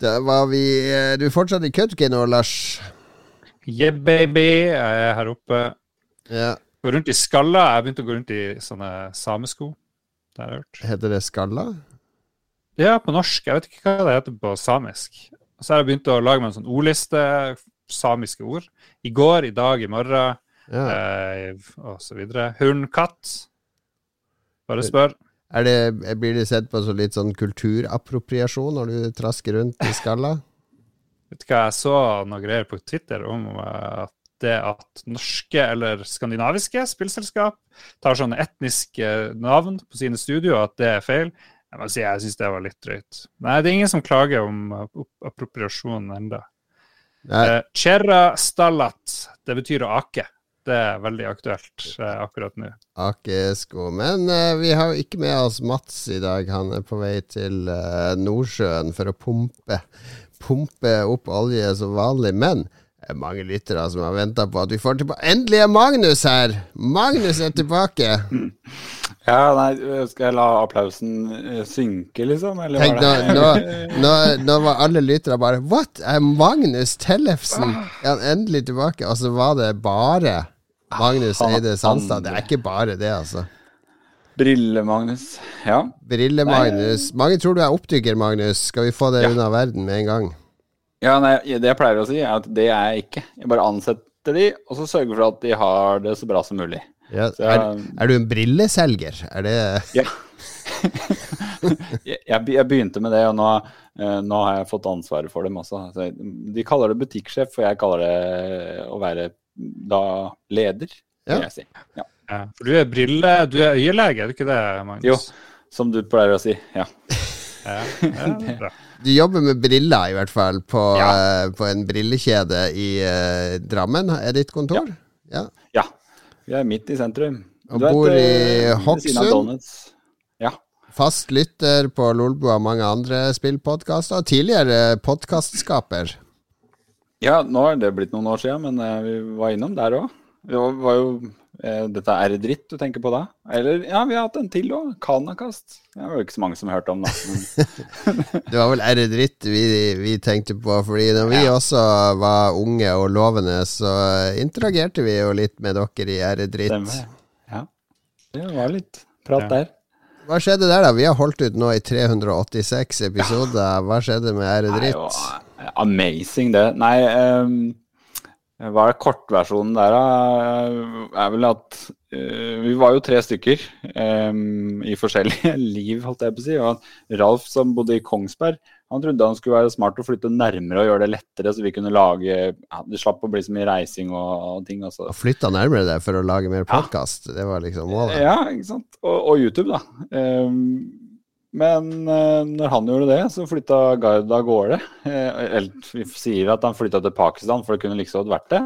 Da var vi eh, Du er fortsatt i Kautokeino, Lars? Yeah, baby. Jeg er her oppe. Ja. Går rundt i skalla. Jeg begynte å gå rundt i sånne samesko. Det har jeg hørt. Heter det skalla? Ja, på norsk. Jeg vet ikke hva det heter på samisk. Så har jeg begynt å lage meg en sånn ordliste, samiske ord. I går, i dag, i morgen, Ja. eh, og så videre. Hund, katt. Bare spør. Er det, blir det sett på som litt sånn kulturappropriasjon når du trasker rundt i skalla? Vet du hva, jeg så noe greier på Twitter om eh, at det at norske eller skandinaviske spillselskap tar sånne etniske navn på sine studioer, at det er feil. Jeg må si jeg syns det var litt drøyt. Nei, det er ingen som klager om appropriasjon ennå. Nei. Eh, Cherra stallat, det betyr å ake. Det er veldig aktuelt eh, akkurat nå. Akesko. Men eh, vi har jo ikke med oss Mats i dag. Han er på vei til eh, Nordsjøen for å pumpe, pumpe opp olje som vanlig. Men det er mange lyttere som har venta på at vi får tilbake Endelig er Magnus her! Magnus er tilbake! Ja, nei, skal jeg la applausen eh, synke, liksom? Eller Tenk, var det nå, nå, nå var alle lyttere bare What? Er Magnus Tellefsen Er han endelig tilbake? Og så var det bare Magnus Eide Sandstad. Det er ikke bare det, altså. Brille-Magnus. Ja. Brille-Magnus. Mange tror du er oppdykker, Magnus. Skal vi få det Ja. unna verden med en gang? ja, nei, det jeg pleier å si, er at det er jeg ikke. Jeg bare ansetter de, og så sørger for at de har det så bra som mulig. Ja. Så Er, jeg, er du en brilleselger? Er det ja. jeg, jeg begynte med det, og nå, eh, nå har jeg fått ansvaret for dem også. Så de kaller det butikksjef, og jeg kaller det å være da leder, Ja. vil jeg si. Ja. Ja, for du er brille... Du er øyelege, er du ikke det, Magnus? Jo. Som du pleier å si. Ja. Ja. Du jobber med briller, i hvert fall, på, Ja. eh, på en brillekjede i uh, Drammen. Er ditt kontor? Ja. ja. Vi er midt i sentrum. Og Du vet, bor i eh, Hokksund? Ja. Fast lytter på Lolbua og mange andre spillpodkaster. Tidligere podkastskaper. Ja, nå er det blitt noen år siden, men eh, vi var innom der òg. Det var jo eh, Dette er dritt du tenker på da? Eller ja, vi har hatt en til òg. Kanakast. Det var jo ikke så mange som hørte om, det. Det var vel ære dritt vi, vi tenkte på, fordi når vi Ja. også var unge og lovende, så interagerte vi jo litt med dere i ære dritt. stemmer. Ja. Det var litt prat Ja. der. Hva skjedde der, da? Vi har holdt ut nå i 386 episoder. Hva skjedde med ære Nei, det dritt? var amazing, det. Nei, um, hva er kortversjonen der, da? Er vel at uh, Vi var jo tre stykker um, i forskjellige liv, holdt jeg på å si. Og Ralf, som bodde i Kongsberg, han trodde han skulle være smart å flytte nærmere og gjøre det lettere, så vi kunne lage ja, Det slapp å bli så mye reising og, og ting. og Å flytte nærmere deg for å lage mer podkast, det var liksom målet? Ja, ikke sant. Og, og YouTube, da. Ehm, men eh, når han gjorde det, så flytta Gard av gårde. Eh, eller vi sier at han flytta til Pakistan, for det kunne like godt vært det.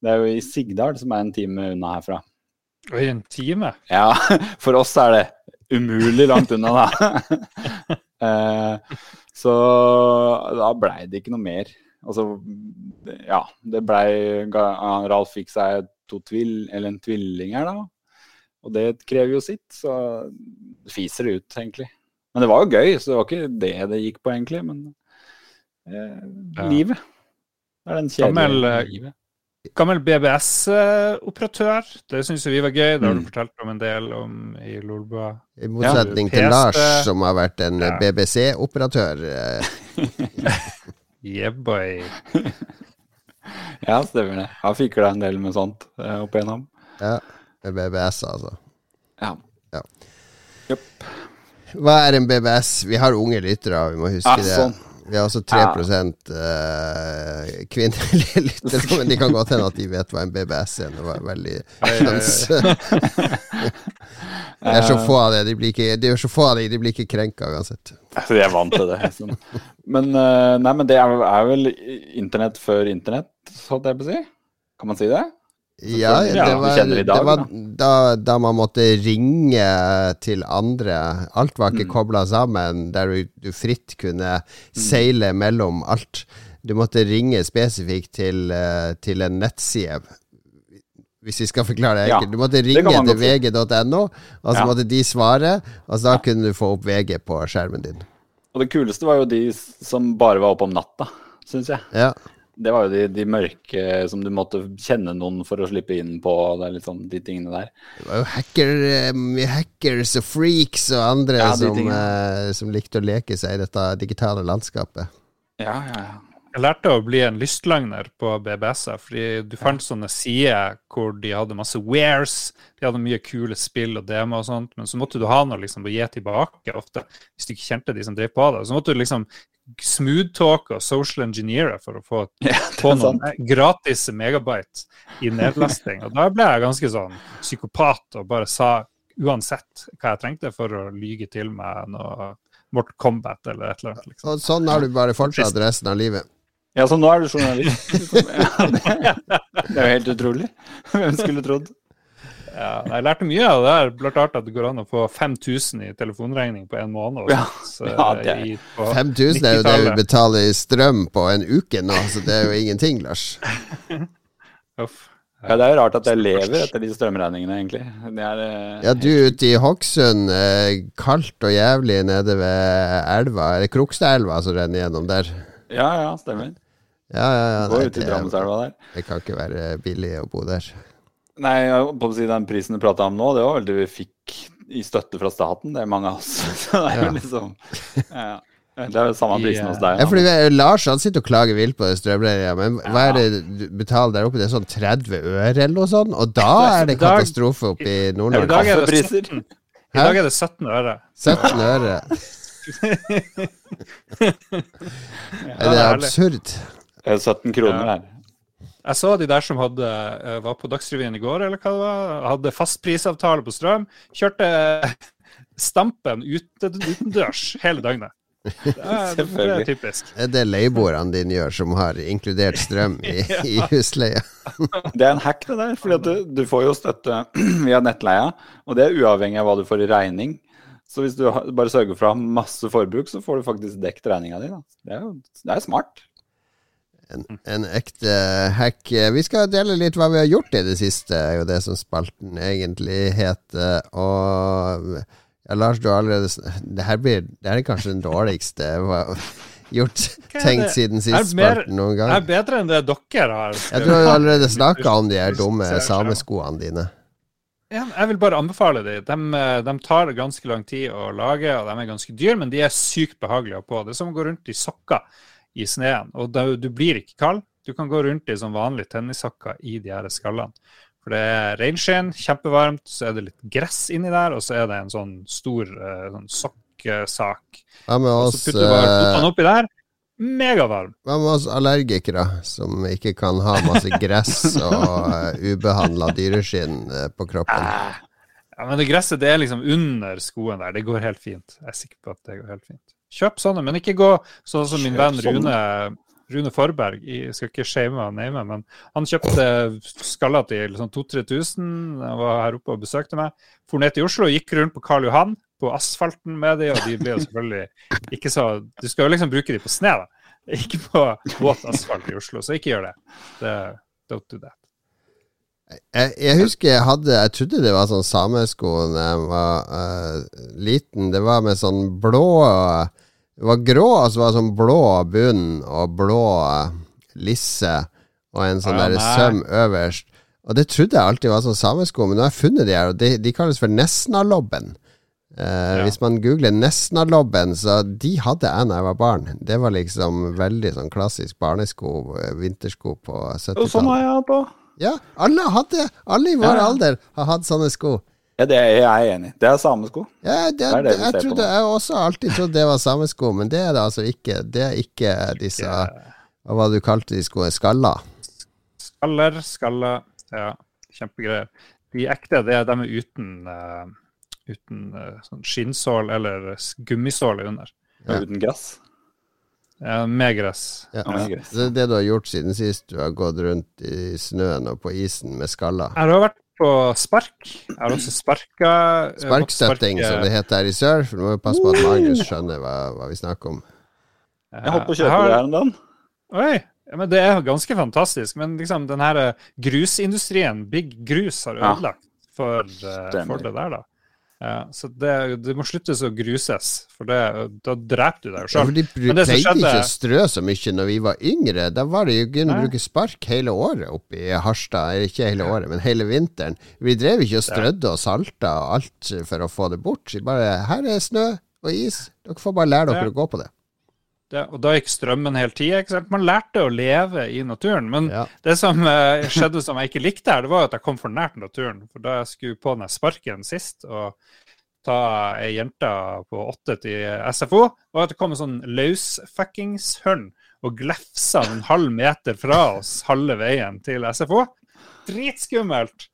Det er jo i Sigdal, som er en time unna herfra. Oi, en time? Ja, for oss er det umulig langt unna, da. Eh, så da blei det ikke noe mer. Altså, ja, det blei Ralf fikk seg to tvill, eller en tvilling her, da. Og det krever jo sitt, så fiser det ut, egentlig. Men det var jo gøy, så det var ikke det det gikk på, egentlig. Men eh, Ja. livet. Det er den kjedelige eh, livet. Gammel BBS-operatør. Det syns vi var gøy. Det har du Mm. fortalt om en del om i Lolbua. I motsetning Ja. til Lars, som har vært en Ja. BBC-operatør. eh, Yeah, boy. Ja, stemmer det. Jeg fikla en del med sånt eh, opp igjennom. Ja, BBS, altså. Ja. Hva er en BBS? Vi har unge lyttere, vi må huske Ja, det. sånn. Vi har også 3 eh, kvinnelige lyttere, men de kan godt hende at de vet hva en BBS er. Det var veldig. Det er så få av det, de blir ikke, de er så få av det, de blir ikke krenka uansett. Altså, jeg er vant til det. Sånn. Men, eh, nei, men det er vel internett før internett, holdt jeg på å si? Kan man si det? Ja, Ja, det var, det var da, da man måtte ringe til andre. Alt var ikke Mm. kobla sammen, der du, du fritt kunne seile mellom alt. Du måtte ringe spesifikt til, eh, til en nettside. Hvis vi skal forklare det Ja, enkelt. Du måtte ringe til vg.no, og så Ja. måtte de svare, og så da Ja. kunne du få opp VG på skjermen din. Og det kuleste var jo de som bare var oppe om natta, syns jeg. Det var jo de, de mørke som du måtte kjenne noen for å slippe inn på. Det er litt sånn de tingene der. Det var jo hacker, eh, hackers og freaks og andre Ja, som, eh, som likte å leke seg i dette digitale landskapet. Ja, ja, ja. Jeg lærte å bli en lystløgner på BBS-a, fordi du fant sånne sider hvor de hadde masse wares, de hadde mye kule spill og demo og sånt, men så måtte du ha noe liksom å gi tilbake ofte, hvis du ikke kjente de som drev på det. Så måtte du liksom smoothtalk og social engineere for å få, ja få noen sant. gratis megabyte i nedlasting. Og da ble jeg ganske sånn psykopat og bare sa uansett hva jeg trengte for å lyge til meg noe Mortal Kombat eller et eller annet. liksom. Og sånn har du bare fortsatt resten av livet. Ja, så nå er du journalist. Det, det er jo helt utrolig. Hvem skulle trodd? Ja, jeg lærte mye av det der. Blant annet at det går an å få 5000 i telefonregning på en måned. Ja, ja, det er- i, 5000 er jo det vi betaler i strøm på en uke nå, så det er jo ingenting, Lars. Uff. Ja, det er jo rart at jeg lever etter de strømregningene, egentlig. Det er, eh, Ja, du ute i Hokksund, eh, kaldt og jævlig nede ved elva, eller Krokstadelva som renner gjennom der. ja, ja, stemmer. Ja, ja, ja. Går ut i Drammenselva der. det kan ikke være billig å bo der. Nei, jeg på å si den prisen du prata om nå, det var vel det vi fikk i støtte fra staten. Det er mange av oss. Så det er Ja. jo liksom ja. Det er jo samme prisen hos deg. Ja, fordi vi- Lars han sitter og klager vilt på det strømregninga, men hva er det du betaler der oppe? Det er sånn 30 øre eller noe sånt? Og da er det katastrofe oppe i I Nord-Norge. dag er det 17, i dag er det 17 øre. 17 øre. Ja, Er det er absurd? Det er 17 kroner Ja. her. Jeg så de der som hadde, eh, var på Dagsrevyen i går, eller hva det var, hadde fastprisavtale på strøm. Kjørte Stampen ute, utendørs hele døgnet. Det er, det er typisk. typisk. Er det leieboerne dine gjør, som har inkludert strøm i, i husleia? Det er en hack, det der. fordi du, du får jo støtte via nettleia, og det er uavhengig av hva du får i regning. Så hvis du bare sørger for å ha masse forbruk, så får du faktisk dekt regninga di. Det det er smart. En, en ekte hack. Vi skal dele litt hva vi har gjort i det siste, er jo det som spalten egentlig heter. Og ja, Lars, du har allerede Det her blir Det er kanskje den dårligste gjort tenkt siden sist spalten noen Det er bedre enn det dere har. Jeg tror du allerede snakka om de her dumme sameskoene dine. Ja, jeg vil bare anbefale de. De, eh, de tar ganske lang tid å lage, og de er ganske dyre, men de er sykt behagelige å ha på. Det er som å gå rundt i sokker i sneen, og da, du blir ikke kald. Du kan gå rundt i som vanlige tennissokker i de her skallene. For det er reinskinn, kjempevarmt, så er det litt gress inni der, og så er det en sånn stor eh, sånn sokksak. Hva med oss, så putter du bare eh, fotene oppi der. Megavarm. hva med oss allergikere, som ikke kan ha masse gress og uh, ubehandla dyreskinn eh, på kroppen? Ja, men det gresset det er liksom under skoen der. Det går helt fint. Jeg er sikker på at det går helt fint. Kjøp sånne, men ikke gå sånn som min venn. Rune, Rune Forberg. Jeg skal ikke shame han name, men han kjøpte skaller til sånn 2000-3000. Han var her oppe og besøkte meg. For ned til Oslo og gikk rundt på Karl Johan, på asfalten med de, og de ble jo selvfølgelig ikke så Du skal jo liksom bruke de på sne, da. Ikke på våt asfalt i Oslo, så ikke gjør det. det don't do that. Jeg, jeg husker jeg hadde Jeg trodde det var sånn samesko da jeg var uh, liten. Det var med sånn blå Det var grå, og så var det sånn blå bunn og blå lisse og en sånn Ja, der søm øverst. Og det trodde jeg alltid var sånn samesko, men nå har jeg funnet de her, og de, de kalles for Nesnalobben. Eh, Hvis man googler Nesnalobben, så de hadde jeg da jeg var barn. Det var liksom veldig sånn klassisk barnesko, eh, vintersko på 70-tallet. sånn har jeg hatt òg. Ja, alle hadde Alle i vår Ja. alder har hatt sånne sko. Ja, det er jeg enig i. Det er samesko. Ja, det, Det er det vi jeg trodde. Jeg også alltid trodd det var samme sko, men det er det altså ikke. Det er ikke disse Hva var det du kalte de skoene? Skaller? Skaller, skaller. Ja, kjempegreier. De ekte, det er dem uten, uh, uten uh, sånn skinnsål eller gummisål under. Ja. Uten gress. Ja, med gress. Ja. Ja. Det er det du har gjort siden sist du har gått rundt i snøen og på isen med skaller? Jeg har vært på spark. Jeg har også sparka eh, Sparkstøtting, som det heter her i sør. For nå må vi passe på at Magnus skjønner hva, hva vi snakker om. Jeg holdt på å kjøpe har- det her om dagen. Oi! Ja, men det er ganske fantastisk. Men liksom den her eh, grusindustrien, Big Grus, har Ja. ødelagt for, uh, for det der, da. Ja, så det, det må sluttes å gruses, for det, da dreper du deg jo Ja, de Men det som pleide skjedde- ikke å strø så mye når vi var yngre. Da var det jo gøy å bruke spark hele året oppe i Harstad. Ikke hele året, men hele vinteren. Vi drev ikke og strødde og salta og alt for å få det bort. Bare Her er snø og is. Dere får bare lære dere Ja. å gå på det. Det, og da gikk strømmen hele tida. Man lærte å leve i naturen. Men Ja. det som eh, skjedde som jeg ikke likte her, det var at jeg kom for nært naturen. For da jeg skulle på den sparken sist og ta ei jente på åtte til SFO, var at det kom en sånn løsfuckings-hund og glefsa en halv meter fra oss halve veien til SFO. Dritskummelt!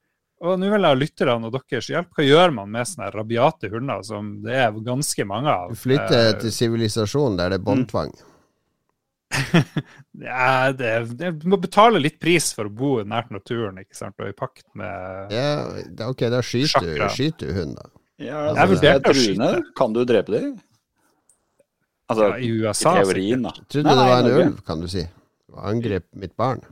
Og nå vil jeg ha lytterne og deres hjelp. Hva gjør man med sånne rabiate hunder som det er ganske mange av? Du flytter Eh, til sivilisasjonen der det er båndtvang. Ja, det, det, du må betale litt pris for å bo nært naturen, ikke sant, og i pakt med Ja, ok, da skyter du, skyter du hund, da. Ja, Jeg altså, vurderte å skyte. Kan du drepe dem? Altså, ja, i i USA. teorien, da. Trodde Nei, det var en i ulv, kan du si. Angrep mitt barn.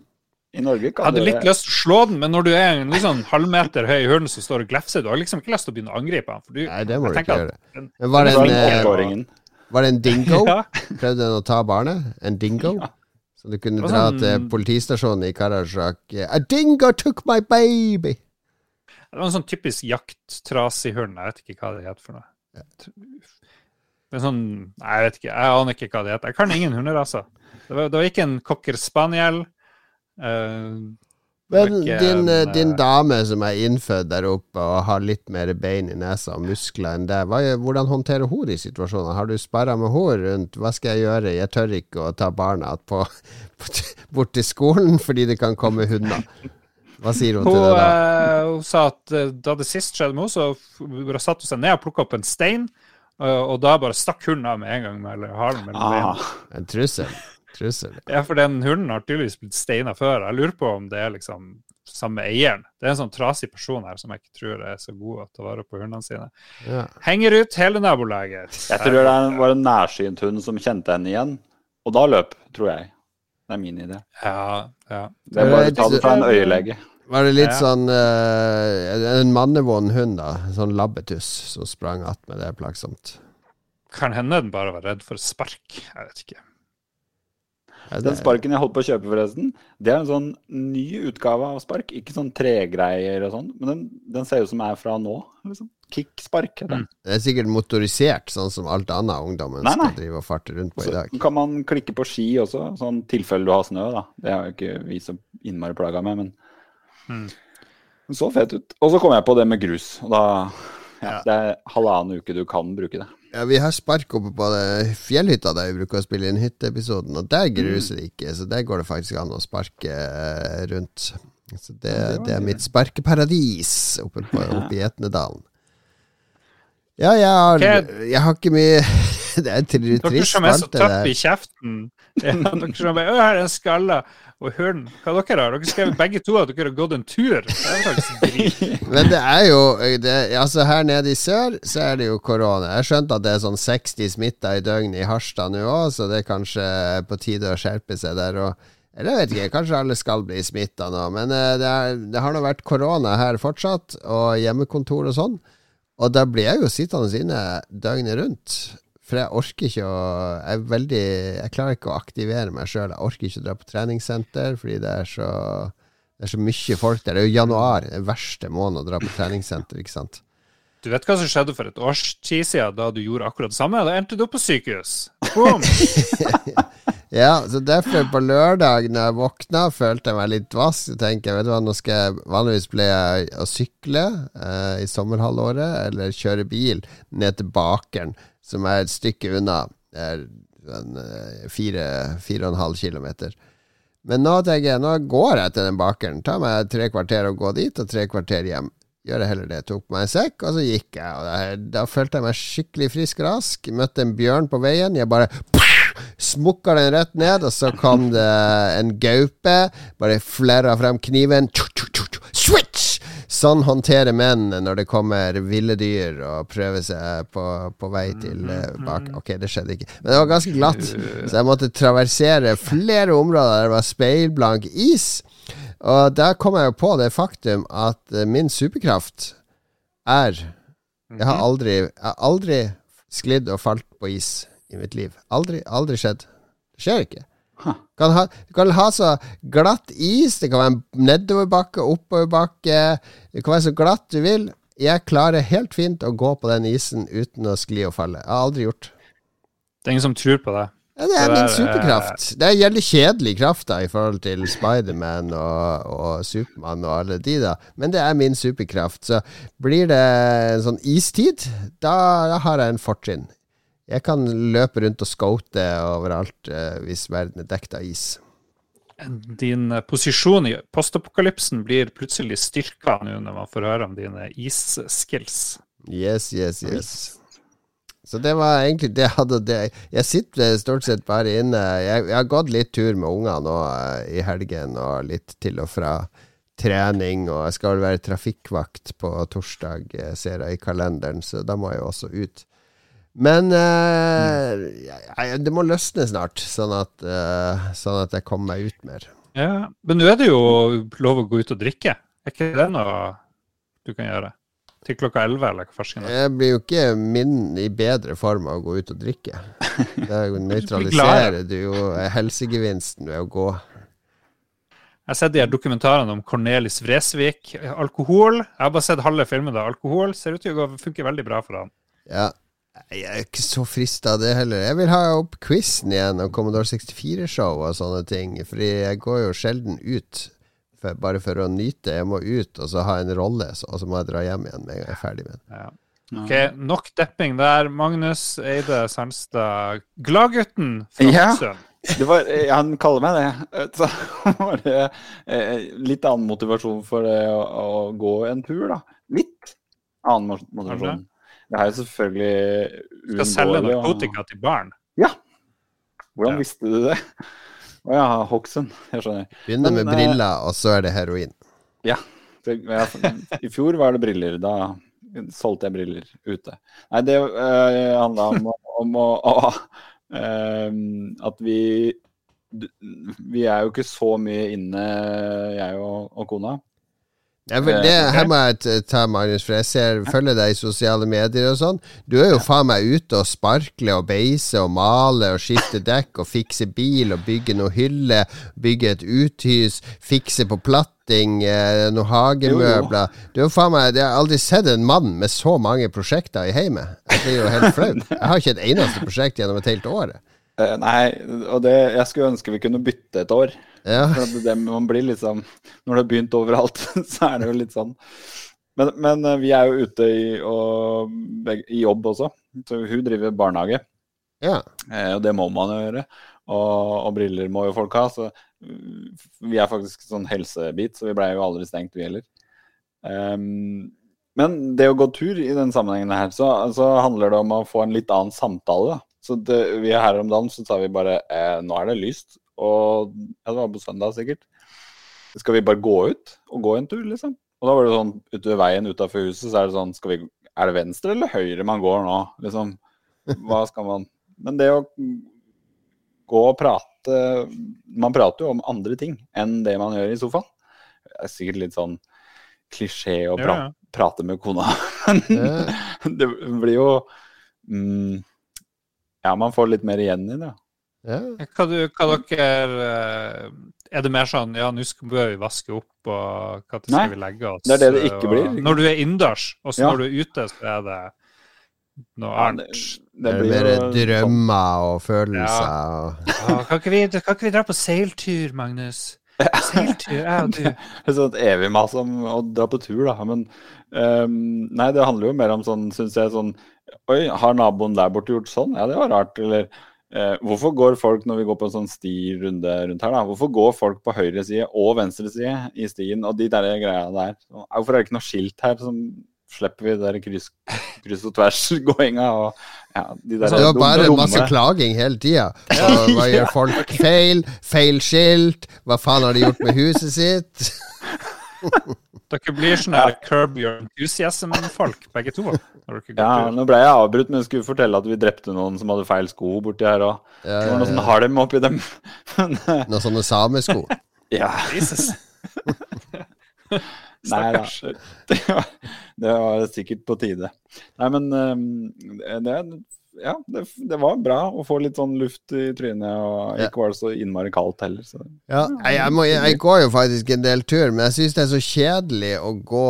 I Norge Jeg kan hadde du litt lyst til å slå den, men når du er en liksom halvmeter høy hund som står og glefser, du har liksom ikke lyst til å begynne å angripe du, Nei, det må du ikke gjøre. den- var det en, eh, var det en dingo? Ja. Prøvde den å ta barnet? En dingo? Så du kunne dra sånn- til politistasjonen i Karasjok A dingo took my baby! Det var en sånn typisk jakttrasig hund. Jeg vet ikke hva det heter for noe. Det er sånn Nei, jeg vet ikke. Jeg aner ikke hva det heter. Jeg kan ingen hunderaser. Det var, det var ikke en cocker spaniel. Eh, det var Men ikke din, eh, din eh, dame som er innfødt der oppe og har litt mer bein i nesa og muskler enn hva, er- hvordan håndterer hun de situasjonene? Har du sparra med henne rundt 'hva skal jeg gjøre, jeg tør ikke å ta barna på, bort til skolen fordi det kan komme hunder'? Hva sier hun Hun, til det da? hun sa at da det sist skjedde med henne, så satte hun seg ned og plukka opp en stein, og da bare stakk hunden av med en gang med halen mellom. Ah, En trussel? Trussel. Ja, for den hunden har tydeligvis blitt steina før. Jeg lurer på om det er liksom samme eieren. Det er en sånn trasig person her som jeg ikke tror er så god til å ta vare på hundene sine. Ja. Henger ut hele nabolaget. jeg tror det var en nærsynt hund som kjente henne igjen, og da løp, tror jeg. Det er min idé. Ja, ja. Det er bare å ta det fra en øyelege. Var det litt Ja. sånn uh, En mannevond hund, da? Sånn labbetuss som sprang attmed, det er plagsomt. Kan hende den bare var redd for spark. Jeg vet ikke. Den sparken jeg holdt på å kjøpe, forresten, det er en sånn ny utgave av spark. Ikke sånn tregreier og sånn, men den, den ser ut som er fra nå. liksom. Kickspark heter den. Det er sikkert motorisert, sånn som alt annet ungdommen Nei, skal drive og farte rundt på i Så dag. kan man klikke på ski også, sånn tilfelle du har snø, da. Det har jo ikke vi så innmari plaga med, men Mm. Den så fet ut. Og så kom jeg på det med grus, og da ja, Ja. Det er halvannen uke du kan bruke det. Ja, Vi har spark oppe på det fjellhytta der vi bruker å spille inn hytteepisoden, og der gruser det ikke, så der går det faktisk an å sparke eh, rundt. Så det, Ja, det det er mitt sparkeparadis oppe, på, oppe i Etnedalen. Ja, jeg har, jeg har ikke mye Det er trist. tri- Dere som er så tøffe i kjeften. Ja, dere som bare her er en skalla og hund'. Hva dere har dere? skrev begge to at dere har gått en tur. Det er faktisk. Men det er jo det, Altså Her nede i sør så er det jo korona. Jeg skjønte at det er sånn 60 smitta i døgnet i Harstad nå òg, så det er kanskje på tide å skjerpe seg der. Og, eller jeg vet ikke, kanskje alle skal bli smitta nå. Men eh, det, er, det har nå vært korona her fortsatt, og hjemmekontor og sånn. Og da blir jeg jo sittende inne døgnet rundt. For jeg orker ikke å Jeg er veldig Jeg klarer ikke å aktivere meg sjøl. Jeg orker ikke å dra på treningssenter fordi det er så det er så mye folk der. Det er jo januar, den verste måneden å dra på treningssenter, ikke sant. Du vet hva som skjedde for et års tid siden, da du gjorde akkurat det samme? Da endte du opp på sykehus. Boom! Ja, så derfor på lørdag når jeg våkna, følte jeg meg litt dvask. Så tenker jeg, vet du hva, nå skal jeg Vanligvis pleier jeg å sykle eh, i sommerhalvåret, eller kjøre bil ned til Bakeren, som er et stykke unna. Det er en, eh, fire, fire og en halv kilometer. Men nå tenker jeg, nå går jeg til den bakeren. Tar meg tre kvarter å gå dit, og tre kvarter hjem. Gjør jeg heller det. Tok meg en sekk, og så gikk jeg. Og da, da følte jeg meg skikkelig frisk og rask. Møtte en bjørn på veien. Jeg bare smukka den rett ned, og så kom det en gaupe. Bare flerra frem kniven. Switch! Sånn håndterer menn når det kommer ville dyr og prøver seg på, på vei til eh, bak. Ok, det skjedde ikke. Men det var ganske glatt, så jeg måtte traversere flere områder der det var speilblank is. Og da kom jeg jo på det faktum at eh, min superkraft er Jeg har aldri, jeg har aldri sklidd og falt på is i mitt liv. Aldri, aldri skjedd. Det skjer ikke. Huh. Kan ha, du kan ha så glatt is, det kan være en nedoverbakke, oppoverbakke, det kan være så glatt du vil. Jeg klarer helt fint å gå på den isen uten å skli og falle. Jeg har aldri gjort. Det er ingen som tror på det. Ja, det er min der, superkraft. Det er jævlig kjedelig kraft da i forhold til Spiderman og, og Supermann og alle de, da. Men det er min superkraft. Så blir det en sånn istid, da, da har jeg en fortrinn. Jeg kan løpe rundt og scote overalt eh, hvis verden er dekket av is. Din eh, posisjon i postapokalypsen blir plutselig styrka nå når man får høre om dine is-skills. Yes, yes, yes. Så det var egentlig det jeg hadde det. Jeg sitter stort sett bare inne. Jeg, jeg har gått litt tur med unger nå eh, i helgen, og litt til og fra trening. Og jeg skal vel være trafikkvakt på torsdag, ser jeg i kalenderen, så da må jeg jo også ut. Men eh, jeg, det må løsne snart, sånn at, uh, sånn at jeg kommer meg ut mer. Ja, Men nå er det jo lov å gå ut og drikke. Er ikke det noe du kan gjøre? Til klokka 11, eller hva farsken? Jeg blir jo ikke min i bedre form av å gå ut og drikke. Det er nøytraliserer du jo helsegevinsten ved å gå. Jeg har sett de her dokumentarene om Cornelis Vresvik. Alkohol. Jeg har bare sett halve filmen. da. Alkohol ser ut til å funke veldig bra for han. Ja, jeg er ikke så frista av det heller. Jeg vil ha opp quizen igjen og Commodore 64-show og sånne ting. Fordi jeg går jo sjelden ut for, bare for å nyte. Jeg må ut og så ha en rolle, så, og så må jeg dra hjem igjen med en gang jeg er ferdig med den. Ja. Ok, Nok depping der. Magnus Eide Sernstad, Gladgutten fra Ja. Hokksund. Det var, eh, han kaller meg det. Så var det eh, litt annen motivasjon for det å, å gå en tur, da. Litt annen mot- motivasjon. Det er jo selvfølgelig Skal selge narkotika til barn. Ja! Hvordan Ja. visste du det? Å ja, Hokksund. Jeg skjønner. Begynner med eh, briller, og så er det heroin. Ja. Det, jeg, I fjor var det briller. Da solgte jeg briller ute. Nei, det uh, handla om, om å, å eh, At vi Vi er jo ikke så mye inne, jeg og, og kona. Vil, det, her må jeg ta, Magnus, for jeg ser, følger deg i sosiale medier og sånn. Du er jo faen meg ute og sparkler og beiser og maler og skifter dekk og fikser bil og bygger noe hylle, bygger et uthus, fikser på platting, eh, noen hagemøbler. Du er jo faen meg, Jeg har aldri sett en mann med så mange prosjekter i heimet. Jeg blir jo helt flau. Jeg har ikke et eneste prosjekt gjennom et helt år. Eh, nei, og det, jeg skulle ønske vi kunne bytte et år. Ja. For det, man blir liksom Når det har begynt overalt, så er det jo litt sånn. Men, men eh, vi er jo ute i, og, i jobb også. Så hun driver barnehage, ja. eh, og det må man jo gjøre. Og, og briller må jo folk ha. Så mm, vi er faktisk sånn helsebit, så vi blei jo aldri stengt, vi heller. Um, men det å gå tur i den sammenhengen her, så, så handler det om å få en litt annen samtale. Da. Så det, vi er her om dagen, så sa vi bare eh, nå er det lyst. Og ja, det var på søndag sikkert. Skal vi bare gå ut og gå en tur, liksom? Og da var det sånn ute ved veien utafor huset, så er det sånn skal vi, Er det venstre eller høyre man går nå? Liksom. Hva skal man Men det å gå og prate Man prater jo om andre ting enn det man gjør i sofaen. Det er sikkert litt sånn klisjé å pra Ja, ja. prate med kona. men det blir jo mm, Ja, man får litt mer igjen i det. Ja. Hva, du, hva dere eh, Er det mer sånn ja, nå bør vi vaske opp, og når skal Nei, vi legge oss? det er det det ikke og- blir. Når du er innendørs, og så Ja. når du er ute, så er det noe Ja, annet. det, Det er blir mer sånn- drømmer og følelser. Og, kan, ikke vi, kan ikke vi dra på seiltur, Magnus? Seiltur, jeg og du. Det er sånn evig mas om å dra på tur, da. Men um, nei, det handler jo mer om sånn, syns jeg, sånn Oi, har naboen der borte gjort sånn? Ja, det var rart. Eller eh, hvorfor går folk når vi går på en sånn stirunde rundt her, da? Hvorfor går folk på høyre side og venstre side i stien og de der greia der? Hvorfor er det ikke noe skilt her som slipper vi der kryss, kryss og tvers-gåinga og ja, de der det var dumme bare masse klaging hele tida. Hva gjør folk feil? Feil skilt? Hva faen har de gjort med huset sitt? Dere blir sånne her Curb Your Enthusiasm-folk, begge to. Ja, nå ble jeg avbrutt, men jeg skulle fortelle at vi drepte noen som hadde feil sko borti her òg. Ja, Det var noe ja, sånn halm oppi dem. Eh, Noen sånne samesko. ja. Jesus. Nei da. Det var, det var sikkert på tide. Nei, men um, det, ja, det, det var bra å få litt sånn luft i trynet, og Ja. ikke var det så innmari kaldt heller. Så. Ja, jeg, jeg, må, jeg går jo faktisk en del tur, men jeg syns det er så kjedelig å gå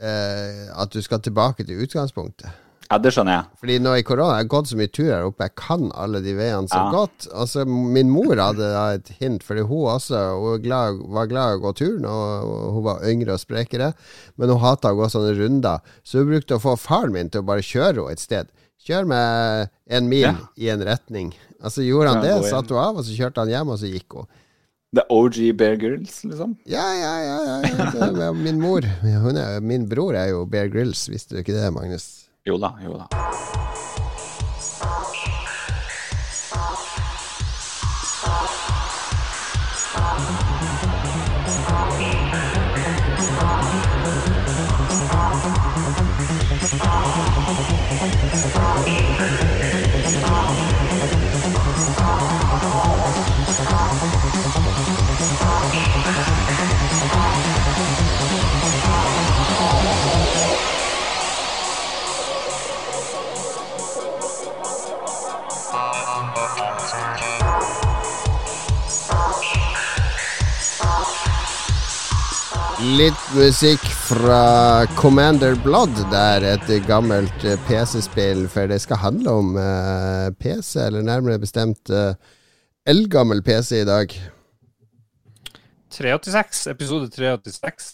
eh, At du skal tilbake til utgangspunktet. Ja, det skjønner jeg. Fordi nå i korona jeg har gått så mye tur her oppe, jeg kan alle de veiene så Ja. godt. Altså, min mor hadde da et hint, fordi hun også hun var glad, var glad i å gå tur når hun var yngre og sprekere, men hun hata å gå sånne runder. Så hun brukte å få faren min til å bare kjøre henne et sted. Kjør med en mil Ja. i en retning. Altså Gjorde han det, satt satte hun av, og så kjørte han hjem, og så gikk hun. The OG Bear Grills, liksom. Ja, ja, ja. ja, ja. Min mor. Er, min bror er jo Bear Grills, visste du ikke det, Magnus? Jo da, jo da. Litt musikk fra Commander Blood. Det er et gammelt eh, PC-spill, for det skal handle om uh, PC, eller nærmere bestemt uh, eldgammel PC i dag. 386, episode 386.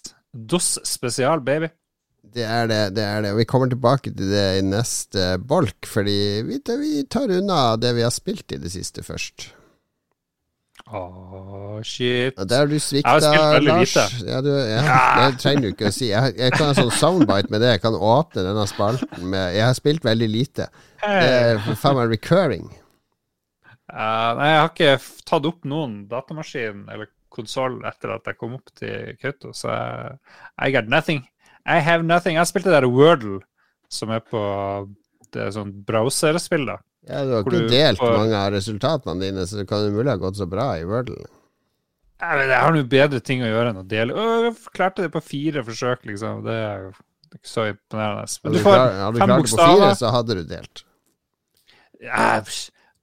DOS spesial, baby. Det er det, det er det. Og vi kommer tilbake til det i neste bolk, fordi vi, vi tar unna det vi har spilt i det siste først. Åh, shit. Og der du svikta, har spilt veldig Lars. Ja, du, ja, det trenger du ikke å si. Jeg, jeg kan ha sånn soundbite med det. Jeg kan åpne denne spalten med Jeg har spilt veldig lite. Det er faen meg recurring. Uh, nei, jeg har ikke tatt opp noen datamaskin eller konsoll etter at jeg kom opp til Kautokeino, så jeg, I got nothing. I have nothing. Jeg spilte der Wordle, som er på det er sånn browserspill, da. Ja, du har ikke du delt for... mange av resultatene dine, så det kan jo mulig ha gått så bra i Wordle. Ja, men jeg har nå bedre ting å gjøre enn å dele. Å, jeg klarte det på fire forsøk, liksom. Det er jo ikke så imponerende. Men du du, får klar, hadde du klart det på fire, så hadde du delt. Ja,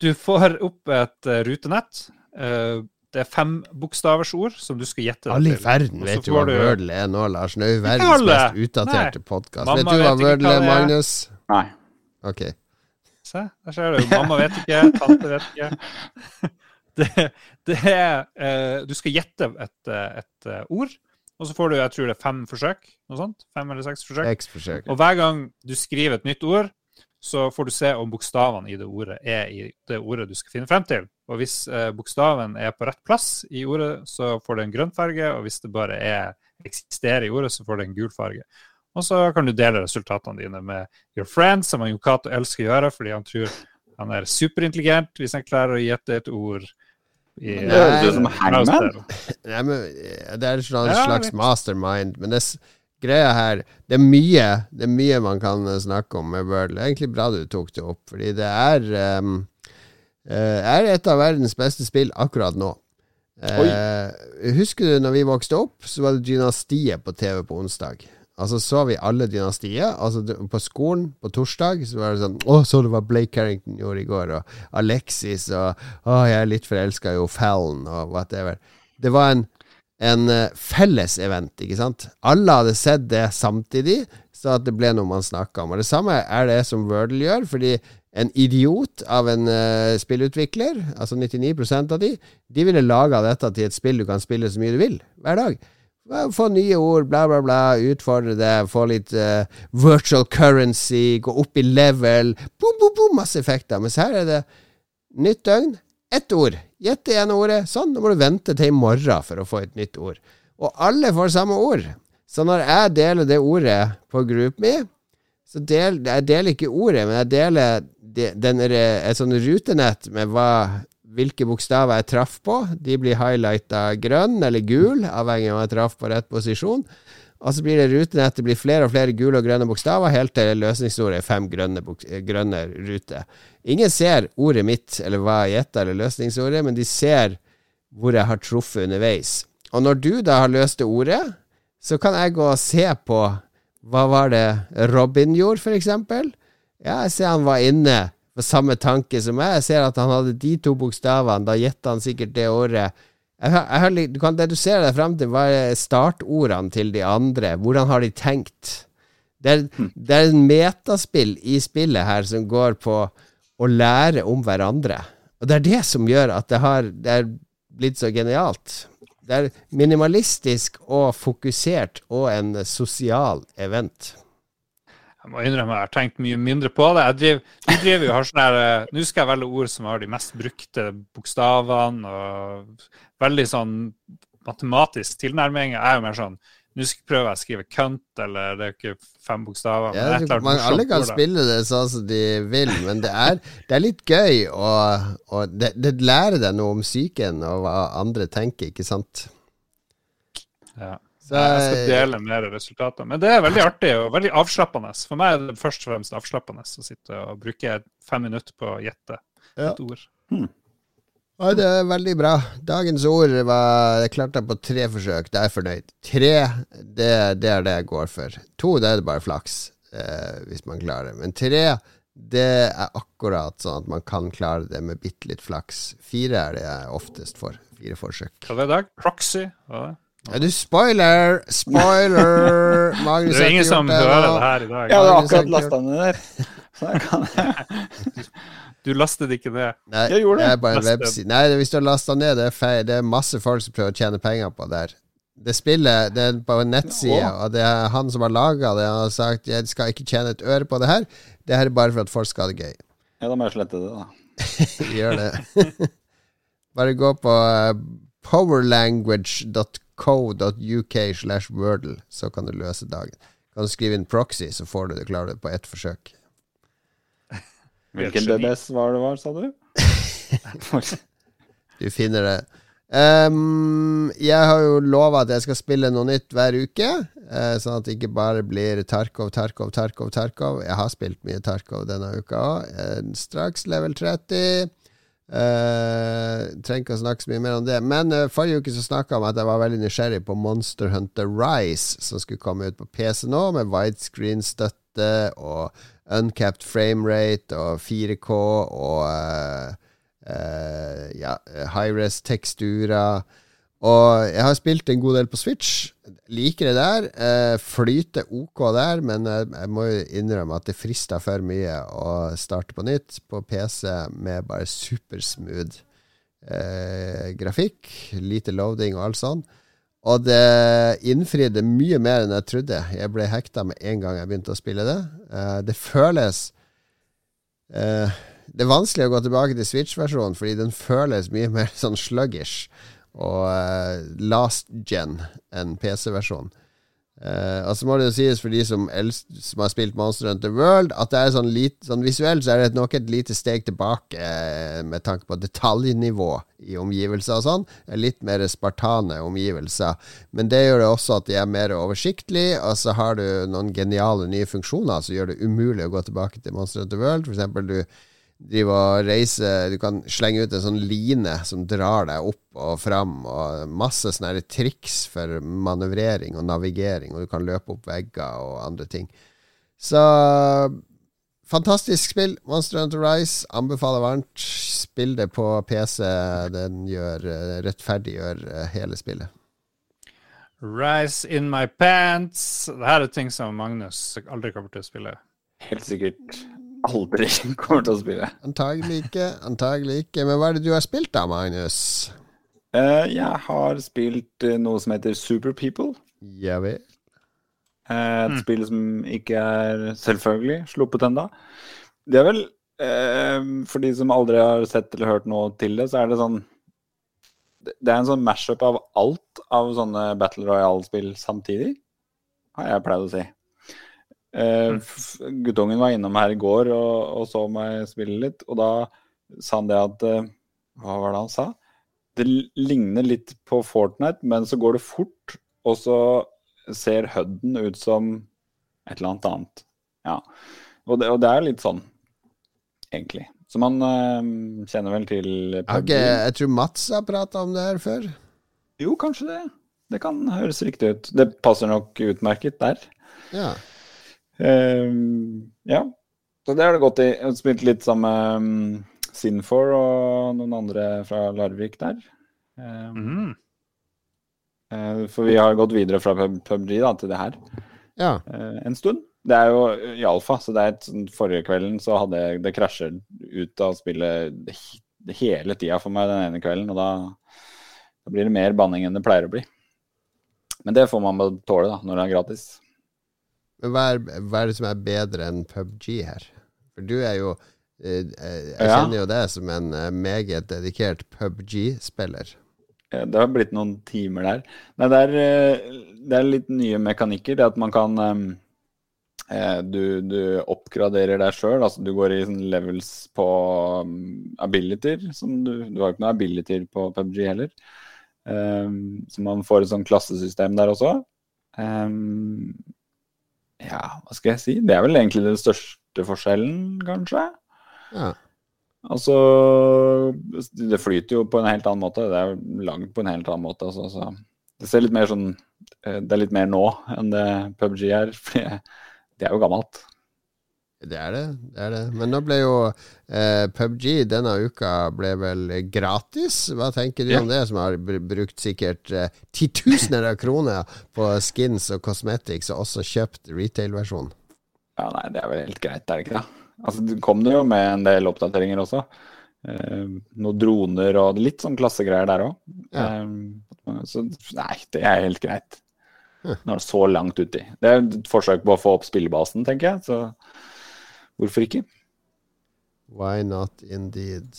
du får opp et eh, rutenett. Uh, det er fembokstavers ord som du skal gjette Alle i verden vet jo hva du- Wordle er nå, Lars. Det er jo verdens mest utdaterte podkast. Vet du hva Wordle er, er. Magnus? Nei. Ok. Se, der ser du. Mamma vet ikke, tante vet ikke. Det, det er eh, Du skal gjette et, eh, et eh, ord, og så får du jeg tror det er fem forsøk. Noe sånt. Fem eller seks forsøk. X-forsøk. Og hver gang du skriver et nytt ord, så får du se om bokstavene i det ordet er i det ordet du skal finne frem til. Og hvis eh, bokstaven er på rett plass i ordet, så får det en grønn farge, og hvis det bare er, eksisterer i ordet, så får det en gul farge. Og så kan du dele resultatene dine med your friends, som Cato elsker å gjøre, fordi han tror han er superintelligent hvis han klarer å gjette et ord. I, Det høres ut som Hangman. Nei, men Det er en slags, Ja, slags mastermind, men det, greia her Det er mye Det er mye man kan eh, snakke om med Wordle. Det er egentlig bra du tok det opp, fordi det er um, eh, er et av verdens beste spill akkurat nå. Uh, husker du når vi vokste opp, så var det Dynastiet på TV på onsdag. Altså så vi alle Dynastiet. Altså På skolen på torsdag så var det sånn Å, så du hva Blake Carrington gjorde i går, og Alexis, og Å, jeg er litt forelska i O'Fallon, og whatever. Det var en, en eh, felles event, ikke sant? Alle hadde sett det samtidig, så at det ble noe man snakka om. Og det samme er det som Wordle gjør, fordi en idiot av en uh, spillutvikler, altså 99% av de, de ville laga dette til et spill du kan spille så mye du vil, hver dag. Få nye ord, bla, bla, bla, utfordre det, få litt uh, virtual currency, gå opp i level, boom, boom, boom, masse effekter. Mens her er det nytt døgn, ett ord. Gjett det ene ordet. Sånn, nå må du vente til i morgen for å få et nytt ord. Og alle får samme ord. Så når jeg deler det ordet på GroupMe, så del, jeg deler ikke ordet, men jeg deler de, den, et sånt rutenett med hva, hvilke bokstaver jeg traff på. De blir highlighta grønn eller gul, avhengig av om jeg traff på rett posisjon. Og så blir det rutenett, det blir flere og flere gule og grønne bokstaver, helt til løsningsordet er fem grønne, eh, grønne ruter. Ingen ser ordet mitt, eller hva jeg gjetta, eller løsningsordet, men de ser hvor jeg har truffet underveis. Og når du da har løst det ordet, så kan jeg gå og se på hva var det Robin gjorde, for eksempel. Ja, jeg ser han var inne på samme tanke som meg. Jeg ser at han hadde de to bokstavene. Da gjetta han sikkert det året. Jeg, jeg, du kan dedusere deg fram til hva er startordene til de andre. Hvordan har de tenkt? Det er, det er en metaspill i spillet her som går på å lære om hverandre. Og det er det som gjør at det har det er blitt så genialt. Det er minimalistisk og fokusert og en sosial event. Jeg må innrømme jeg har tenkt mye mindre på det. Driver, vi driver jo har sånn her, eh, Nå skal jeg velge ord som har de mest brukte bokstavene, og veldig sånn matematisk tilnærming. Jeg er jo mer sånn nå skal jeg prøve å skrive cunt, eller det er jo ikke fem bokstaver. Ja, man, alle kan spille det sånn som de vil, men det er, det er litt gøy, og, og det, det, lærer deg noe om psyken og hva andre tenker, ikke sant? Ja. Så, jeg skal dele mer resultater. Men det er veldig artig og veldig avslappende. For meg er det først og fremst avslappende å sitte og bruke fem minutter på å gjette et ja. ord. Hmm. Ja, det er veldig bra. Dagens ord var jeg klarte på tre forsøk. Det er jeg fornøyd. Tre, det, det, er det jeg går for. To, det er det bare flaks, eh, hvis man klarer det. Men tre, det er akkurat sånn at man kan klare det med bitte litt flaks. Fire er det jeg oftest får. Fire forsøk. Hva er det i dag? Proxy? Hva er det? Ja, du spoiler! Spoiler! Magnus det er ingen som hører det her i dag. Ja, du har akkurat lasta ned der. Så jeg kan Du lastet ikke ned? Nei, jeg gjorde det. det er bare en webside. Nei, hvis du har lasta ned, det er feil. Det er masse folk som prøver å tjene penger på det her. Det spillet det er på en nettside, og det er han som har laga det. Han har sagt jeg skal ikke tjene et øre på det her. Det her er bare for at folk skal ha det gøy. Ja, da må jeg slette det, da. Gjør det. bare gå på uh, powerlanguage.co.uk slash wordle, så kan du løse dagen. Kan du skrive inn proxy, så får du det, klarer det på ett forsøk. Hvilken DBS var det var, sa du? du finner det. Um, jeg har jo lova at jeg skal spille noe nytt hver uke, uh, sånn at det ikke bare blir Tarkov, Tarkov, Tarkov, Tarkov. Jeg har spilt mye Tarkov denne uka òg. Uh, straks level 30. Uh, trenger ikke å snakke så mye mer om det. Men uh, forrige uke så snakka jeg om at jeg var veldig nysgjerrig på Monster Hunter Rise, som skulle komme ut på PC nå, med widescreen-støtte og uncapped framerate og 4K og uh, ja, high-res teksturer. Og jeg har spilt en god del på Switch. Liker det der. Eh, flyter OK der, men jeg må jo innrømme at det frister for mye å starte på nytt på PC med bare supersmooth eh, grafikk. Lite loading og alt sånt. Og det innfridde mye mer enn jeg trodde. Jeg ble hekta med en gang jeg begynte å spille det. Eh, det føles uh, Det er vanskelig å gå tilbake til Switch-versjonen, fordi den føles mye mer sånn sluggish og uh, last gen en PC-versjon. Uh, og så må det jo sies for de som, elst, som, har spilt Monster Hunter World, at det er sånn, lit, sånn visuelt så er det nok et lite steg tilbake uh, med tanke på detaljnivå i omgivelser og sånn. Litt mer spartane omgivelser. Men det gjør det også at de er mer oversiktlige, og så har du noen geniale nye funksjoner som gjør det umulig å gå tilbake til Monster Hunter World. For eksempel du drive og reise Du kan slenge ut en sånn line som drar deg opp og fram, og masse sånne triks for manøvrering og navigering, og du kan løpe opp vegger og andre ting. Så fantastisk spill. Monster Hunter Rise anbefaler varmt. Spill det på PC. Den gjør rettferdiggjør hele spillet. Rise in my pants. Dette er ting som Magnus aldri kommer til å spille. Helt sikkert aldri kommer til å spille. Antagelig ikke. Antagelig ikke. Men hva er det du har spilt da, Magnus? Uh, jeg har spilt uh, noe som heter Super People. Ja vel. Uh, et mm. spill som ikke er selvfølgelig sluppet ennå. Det er vel For de som aldri har sett eller hørt noe til det, så er det sånn Det er en sånn mash-up av alt av sånne Battle Royale-spill samtidig, har jeg pleid å si. Uh, guttungen var innom her i går og, og, så meg spille litt, og da sa han det at uh, Hva var det han sa? Det ligner litt på Fortnite, men så går det fort, og så ser Hudden ut som et eller annet annet. Ja. Og det, og det er litt sånn, egentlig. Så man uh, kjenner vel til okay, Jeg tror Mats har prata om det her før. Jo, kanskje det. det kan høres riktig ut. Det passer nok utmerket der. Ja. Ehm, ja, så det har det gått i. Jeg har spilt litt sammen med um, Sinfor og noen andre fra Larvik der. Ehm, Mm. eh, for vi har gått videre fra pub PubG da, til det her ja. eh, en stund. Det er jo i alfa, så det er et, sånn- forrige kvelden så hadde jeg- det krasjer ut av spillet he- hele tida for meg den ene kvelden, og da, da blir det mer banning enn det pleier å bli. Men det får man bare tåle da, når det er gratis. Men hva er, hva er det som er bedre enn PubG her? For du er jo eh, eh, Jeg kjenner jo deg som en eh, meget dedikert PubG-spiller. Det har blitt noen timer der. Nei, det er, det er litt nye mekanikker. Det at man kan du, du oppgraderer deg sjøl. Altså du går i sånn levels på um, abilityer. Du, du har ikke noe abilityer på PubG heller. Um, så man får et sånn klassesystem der også. Um, ja, hva skal jeg si? Det er vel egentlig den største forskjellen, kanskje. Ja. Altså, det flyter jo på en helt annen måte. Det er langt på en helt annen måte. Altså, så det ser litt mer sånn eh, Det er litt mer nå enn det PubG er. For det er jo gammelt. Det er det. det er det. Men nå ble jo eh, PubG denne uka ble vel gratis. Hva tenker du Ja. om det, som har brukt sikkert eh, titusener av kroner på skins og cosmetics, og også kjøpt retail-versjonen? Ja, nei, det er vel helt greit, er det ikke det? Altså, det kom det jo med en del oppdateringer også. Eh, noen droner og litt sånn klassegreier der òg. Ja. så nei, det er helt greit. Hm. Nå er det så langt uti. Det er et forsøk på å få opp spillebasen, tenker jeg. Så hvorfor ikke? Why not indeed?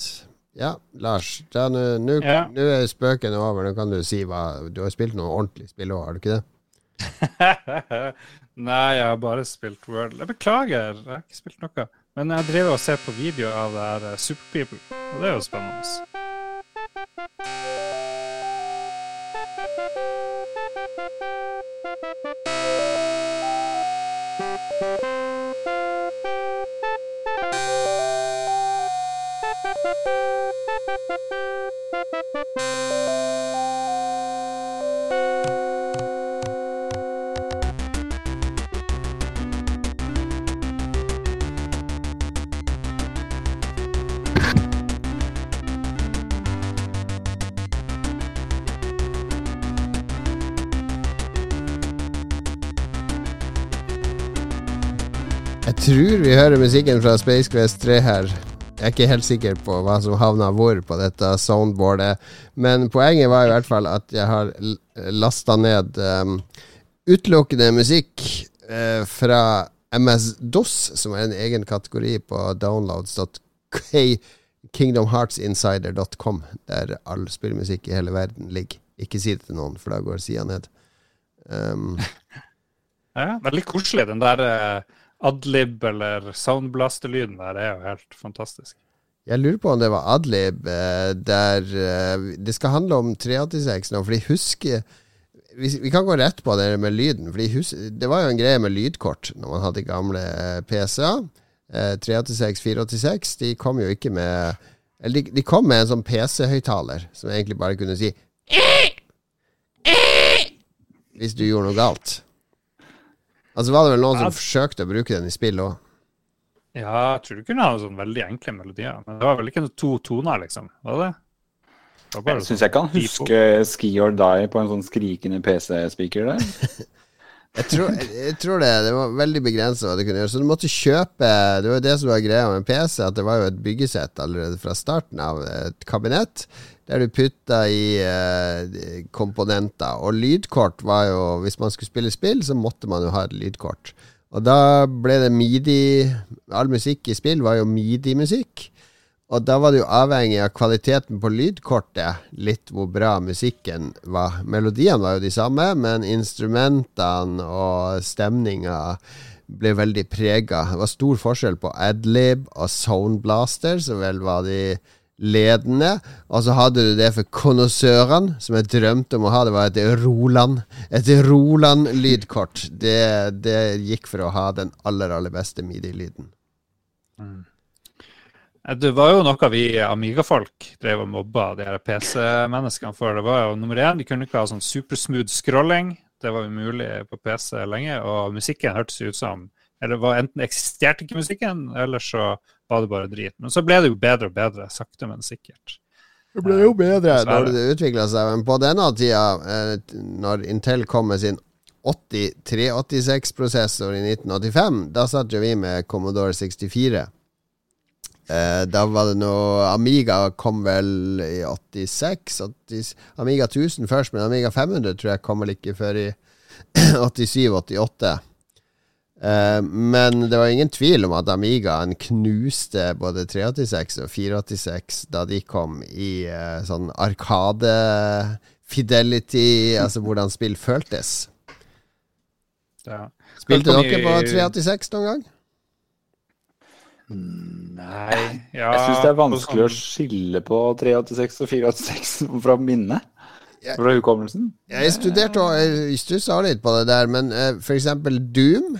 Ja, Lars. Nå Ja. er spøken over. Nå kan du si hva Du har spilt noe ordentlig spill òg, har du ikke det? Nei, jeg har bare spilt World. Jeg beklager, jeg har ikke spilt noe. Men jeg driver og ser på video av det her Superpeople, Super People, og det er jo spennende. Jeg tror vi hører musikken fra Space Quest 3 her. Jeg er ikke helt sikker på hva som havna hvor på dette soundboardet, men poenget var i hvert fall at jeg har lasta ned um, utelukkende musikk uh, fra MS-DOS, som er en egen kategori på downloads.kingdomheartsinsider.com, der all spillmusikk i hele verden ligger. Ikke si det til noen, for da går sida ned. Um, Ja, veldig koselig. Den der eh, adlib- eller soundblaster-lyden der er jo helt fantastisk. Jeg lurer på om det var Adlib eh, der eh, Det skal handle om 386 nå, fordi husker vi, kan gå rett på det med lyden. Fordi hus, Det var jo en greie med lydkort når man hadde gamle eh, PC-er. Eh, 386, 486. De kom jo ikke med Eller de, de kom med en sånn PC-høyttaler som egentlig bare kunne si Hvis du gjorde noe galt. Altså var det vel noen som forsøkte å bruke den i spill òg. Ja, jeg tror du kunne ha sånn veldig enkle melodier. Men det var vel ikke to toner, liksom? Var det? det var Jeg sånn syns jeg kan huske Ski or Die på en sånn skrikende PC-speaker der. Jeg tror, jeg, tror det, det var veldig begrenset hva du kunne gjøre. Så du måtte kjøpe Det var jo det som var greia med PC, at det var jo et byggesett allerede fra starten av. Et kabinett der du putta i eh, komponenter. Og lydkort var jo Hvis man skulle spille spill, så måtte man jo ha et lydkort. Og da ble det midi All musikk i spill var jo midi-musikk. Og da var det jo avhengig av kvaliteten på lydkortet, litt hvor bra musikken var. Melodiene var jo de samme, men instrumentene og stemninga ble veldig prega. Det var stor forskjell på adlib og soundblaster, som vel var de ledende. Og så hadde du det for konnoissørene, som jeg drømte om å ha. Det var et Roland Et Roland-lydkort. Det, det gikk for å ha den aller, aller beste midi-lyden. Det var jo noe vi Amiga-folk drev og mobba de her PC-menneskene for. Det var jo nummer én, de kunne ikke ha sånn supersmooth scrolling. Det var umulig på PC lenge. Og musikken hørtes ut som Eller enten eksisterte ikke musikken, eller så var det bare drit. Men så ble det jo bedre og bedre, sakte, men sikkert. Det ble jo bedre når det utvikla seg, men på denne tida, eh, når Intel kom med sin 8386-prosessor i 1985, da satt jo vi med Commodore 64. Eh, da var det noe Amiga kom vel i 86 80, Amiga 1000 først, men Amiga 500 tror jeg kom vel ikke før i 87-88. Eh, men det var ingen tvil om at Amigaen knuste både 386 og 486 da de kom i uh, sånn arkade-fidelity, altså hvordan spill føltes. Ja. Spilte dere på 386 noen gang? Nei ja, Jeg syns det er vanskelig å skille på 386 og 486 fra minnet. Fra hukommelsen. Jeg studerte og stussa litt på det der, men uh, for eksempel Doom,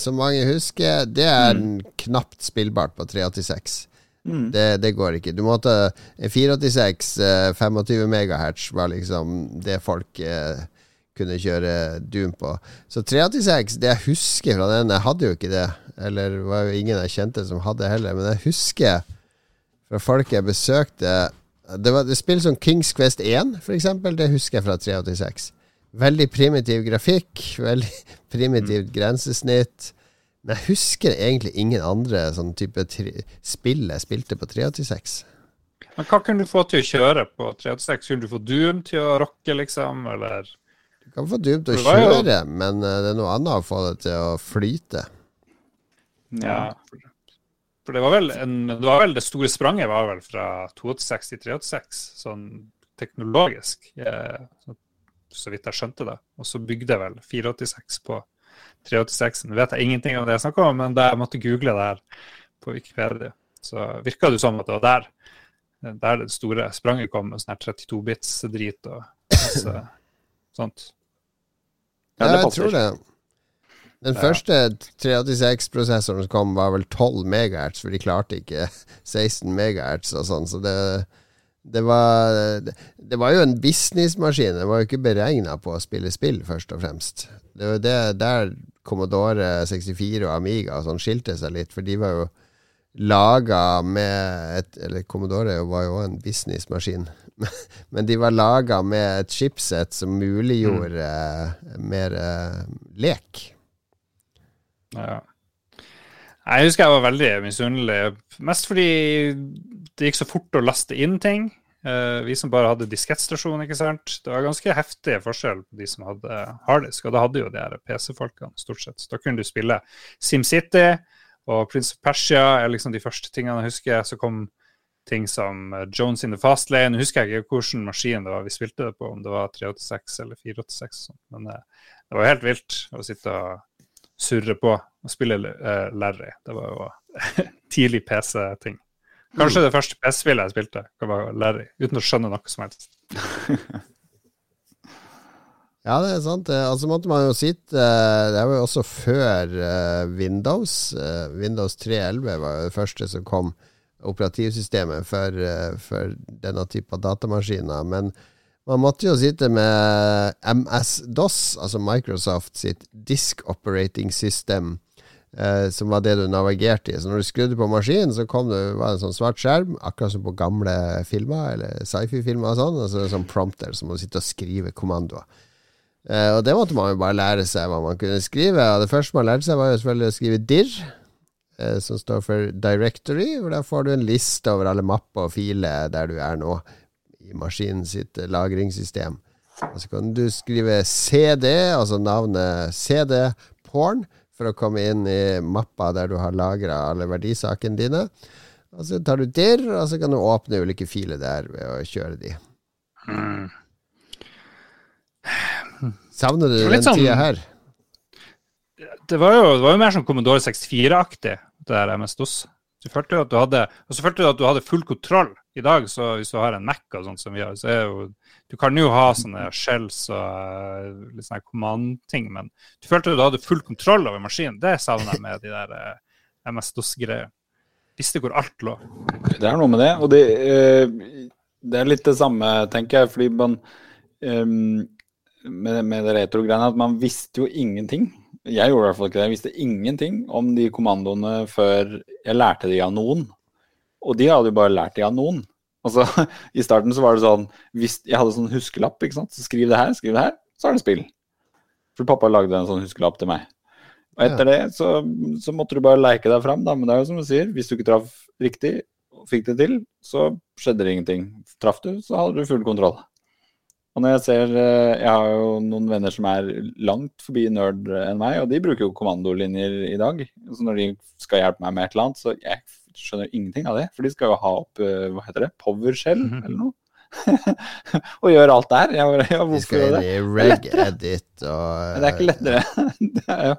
som mange husker, det er mm. knapt spillbart på 386. Mm. Det, det, går ikke. Du måtte 486, uh, 25 megahertz var liksom det folk uh, kunne kjøre Doom på. Så 386, det jeg husker fra den Jeg hadde jo ikke det. Eller det var jo ingen jeg kjente som hadde heller. Men jeg husker fra folk jeg besøkte det, var, et spill som Kings Quest 1, for eksempel. Det husker jeg fra 386. Veldig primitiv grafikk, veldig primitivt mm. grensesnitt. Men jeg husker egentlig ingen andre sånn type spill jeg spilte på 386. Men hva kunne du få til å kjøre på 386? Kunne du få Doom til å rocke, liksom, eller? Du kan få Doom til å kjøre, jo... men eh, det er noe annet å få det til å flyte. Ja. For det var vel, en, det var vel det store spranget var vel fra 286 til 386, sånn teknologisk, eh, så vidt jeg skjønte det. Og så bygde jeg vel 486 på 386. Nå vet jeg ingenting om det jeg snakker om, men da jeg måtte google det her på Wikipedia, så virka det som at det var der der det store spranget kom, med sånn her 32-bits-drit og masse sånt. Ja, jeg tror det. Den første 386-prosessoren som kom, var vel 12 MHz, for de klarte ikke 16 MHz og sånn. Så det, det, var, det var jo en businessmaskin. Det var jo ikke beregna på å spille spill, først og fremst. Det var det der Commodore 64 og Amiga og sånn skilte seg litt, for de var jo laga med et Eller Commodore var jo en businessmaskin. Men de var laga med et chipset som muliggjorde mm. mer uh, lek. Ja. Jeg husker jeg var veldig misunnelig. Mest fordi det gikk så fort å laste inn ting. Uh, vi som bare hadde diskettstasjon, ikke sant. Det var ganske heftig forskjell på de som hadde harddisk, og da hadde jo de her PC-folkene stort sett. Da kunne du spille SimCity og Prince of Persia er liksom de første tingene jeg husker. Så kom ting som eh, Jones in the Fast Lane. Nå husker jeg ikke hvilken maskin det var vi spilte det på, om det var 386 eller 486. Men eh, det var helt vilt å sitte og surre på og spille uh, Larry. Det var jo tidlig PC-ting. Kanskje mm. det første PS-spillet jeg spilte, Larry, uten å skjønne noe som helst. ja, det er sant. Altså måtte man jo sitte Det var jo også før uh, Windows. Windows 3.11 var jo det første som kom operativsystemet for, for denne typen datamaskiner. Men man måtte jo sitte med MS-DOS, altså Microsoft sitt Disk Operating System, eh, som var det du navigerte i. Så når du skrudde på maskinen, så kom det, var det en sånn svart skjerm, akkurat som på gamle filmer, eller sci-fi-filmer og sånn, og så en sånn prompter, så må sitte og skrive kommandoer. Eh, og det måtte man jo bare lære seg hva man kunne skrive. Og det første man lærte seg, var jo selvfølgelig å skrive DIR, eh, som står for Directory, hvor da får du en liste over alle mapper og filer der du er nå i maskinen sitt lagringssystem. Og så kan du skrive CD, altså navnet CD porn, for å komme inn i mappa der du har lagra alle verdisakene dine. Og så tar du der, og så kan du åpne ulike filer der ved å kjøre de. Mm. Savner du den sånn, tida her? Det var, jo, det var jo mer sånn Commodore 64-aktig, det der MS-DOS. Du følte jo at du hadde, og så følte du at du hadde full kontroll. I dag, så hvis du har en Mac og sånt som vi har, så er jo Du kan jo ha sånne shells og uh, litt sånne command-ting, men du følte du hadde full kontroll over maskinen. Det savner jeg med de der uh, MS-DOS-greier. Visste hvor alt lå. Det er noe med det. Og det, eh, det er litt det samme, tenker jeg. Fordi man eh, med, med det retro-greiene at man visste jo ingenting. Jeg gjorde i hvert fall ikke det. Jeg visste ingenting om de kommandoene før jeg lærte de av noen. Og de hadde jo bare lært de av noen. Altså, I starten så var det sånn hvis Jeg hadde sånn huskelapp. ikke sant? Så skriv det her, skriv det her, så er det spill. For pappa lagde en sånn huskelapp til meg. Og etter det så, så, måtte du bare leike deg fram, da. Men det er jo som du sier, hvis du ikke traff riktig og fikk det til, så skjedde det ingenting. Traff du, så hadde du full kontroll. Og når jeg ser eh, Jeg har jo noen venner som er langt forbi nerd enn meg, og de bruker jo kommandolinjer i dag. Så når de skal hjelpe meg med et eller annet, så jeg skjønner ingenting av det. For de skal jo ha opp, eh, hva heter det, PowerShell mm -hmm. eller noe. og gjøre alt der. Jeg bare, ja, de skal gjøre det? reg-edit og Det er ikke lettere. det er jo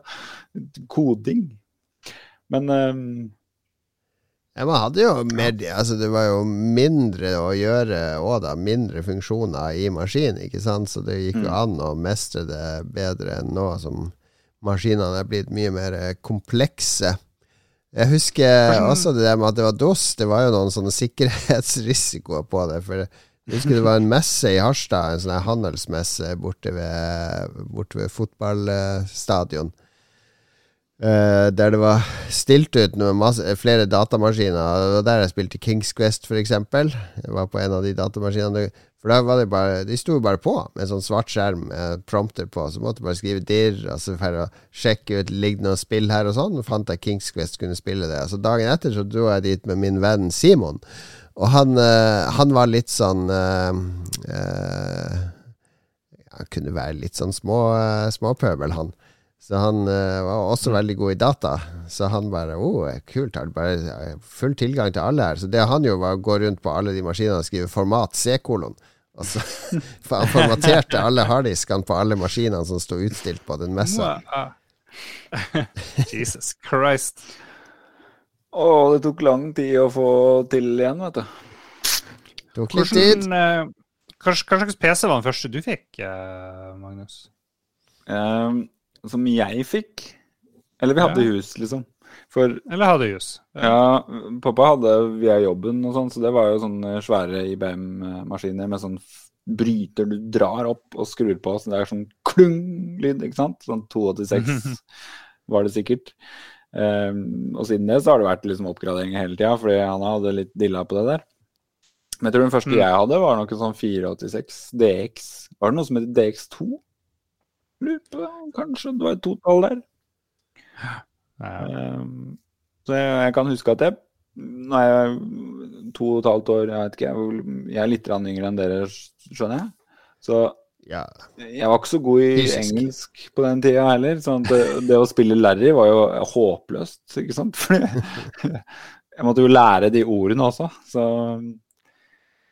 koding. Men um, ja, man hadde jo mer altså Det var jo mindre å gjøre òg, da. Mindre funksjoner i maskinen, ikke sant. Så det gikk jo mm. an å mestre det bedre enn nå som maskinene er blitt mye mer komplekse. Jeg husker også det der med at det var DOS. Det var jo noen sånne sikkerhetsrisikoer på det. For jeg husker det var en messe i Harstad, en sånn handelsmesse borte ved, borte ved fotballstadion. Uh, der det var stilt ut masse, flere datamaskiner. Det var der jeg spilte Kings Quest, f.eks. Jeg var på en av de datamaskinene. For da var det bare De sto bare på med sånn svart skjerm med prompter på. Så måtte du bare skrive dirr, så for å sjekke ut ligger noe spill her og sånn. Og fant jeg Kings Quest kunne spille det. Så Dagen etter så dro jeg dit med min venn Simon. Og han, uh, han var litt sånn uh, Han kunne være litt sånn små, småpøbel, han. Så han uh, var også mm. veldig god i data. Så han bare Å, oh, kult. Har bare full tilgang til alle her. Så det han gjorde, var å gå rundt på alle de maskinene og skrive format C-kolon. Og så Han formaterte alle harddiskene på alle maskinene som sto utstilt på den messa. Jesus Christ. Å, oh, det tok lang tid å få til igjen, vet du. Tok litt tid. Uh, hva, slags PC var den første du fikk, uh, Magnus? Um, som jeg fikk. Eller vi hadde ja. hus, liksom. For, Eller hadde jus. Ja. pappa hadde via jobben og sånn, så det var jo sånne svære IBM-maskiner med sånn bryter du drar opp og skrur på, så det er sånn klung-lyd, ikke sant? Sånn 286 var det sikkert. Um, og siden det så har det vært liksom oppgraderinger hele tida, fordi han hadde litt dilla på det der. Men jeg tror den første mm. jeg hadde, var noe sånn 486 DX. Var det noe som heter DX2? Lurer på, kanskje det var et totall der. Ja. Um, så jeg, jeg, kan huske at jeg Nå er jeg to og et halvt år, jeg vet ikke, jeg, er litt yngre enn dere, skjønner jeg. Så ja. jeg var ikke så god i Fysisk. engelsk på den tida heller. sånn det, det, å spille Larry var jo håpløst, ikke sant. For jeg måtte jo lære de ordene også. Så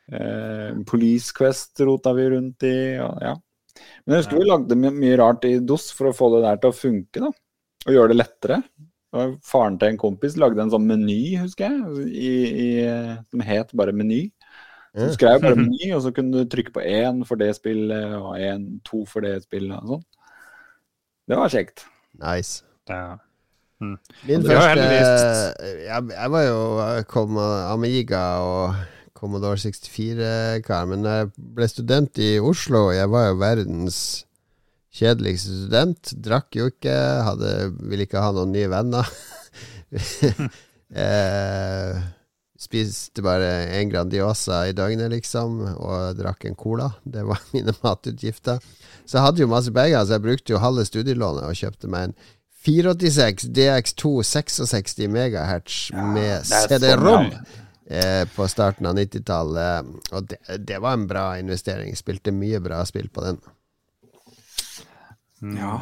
eh, Police Quest rota vi rundt i, og ja. Men jeg husker vi lagde my mye rart i DOS for å få det der til å funke, da. Og gjøre det lettere. Og faren til en kompis lagde en sånn meny, husker jeg, i, i, som het bare Meny. Så du skrev bare meny, og så kunne du trykke på én for det spillet, og én, to for det spillet, og sånn. Det var kjekt. Nice. Ja. Mm. Min første jeg, jeg, var jo kom Amiga og Commodore 64-kar. Men jeg ble student i Oslo, og jeg var jo verdens kjedeligste student. Drakk jo ikke, hadde, ville ikke ha noen nye venner. eh, spiste bare en Grandiosa i døgnet, liksom, og drakk en cola. Det var mine matutgifter. Så jeg hadde jo masse penger, så jeg brukte jo halve studielånet og kjøpte meg en 486 DX2 66 MHz med CD-rom eh, på starten av 90-tallet. Og det, det, var en bra investering. Spilte mye bra spill på den. Mm. Ja.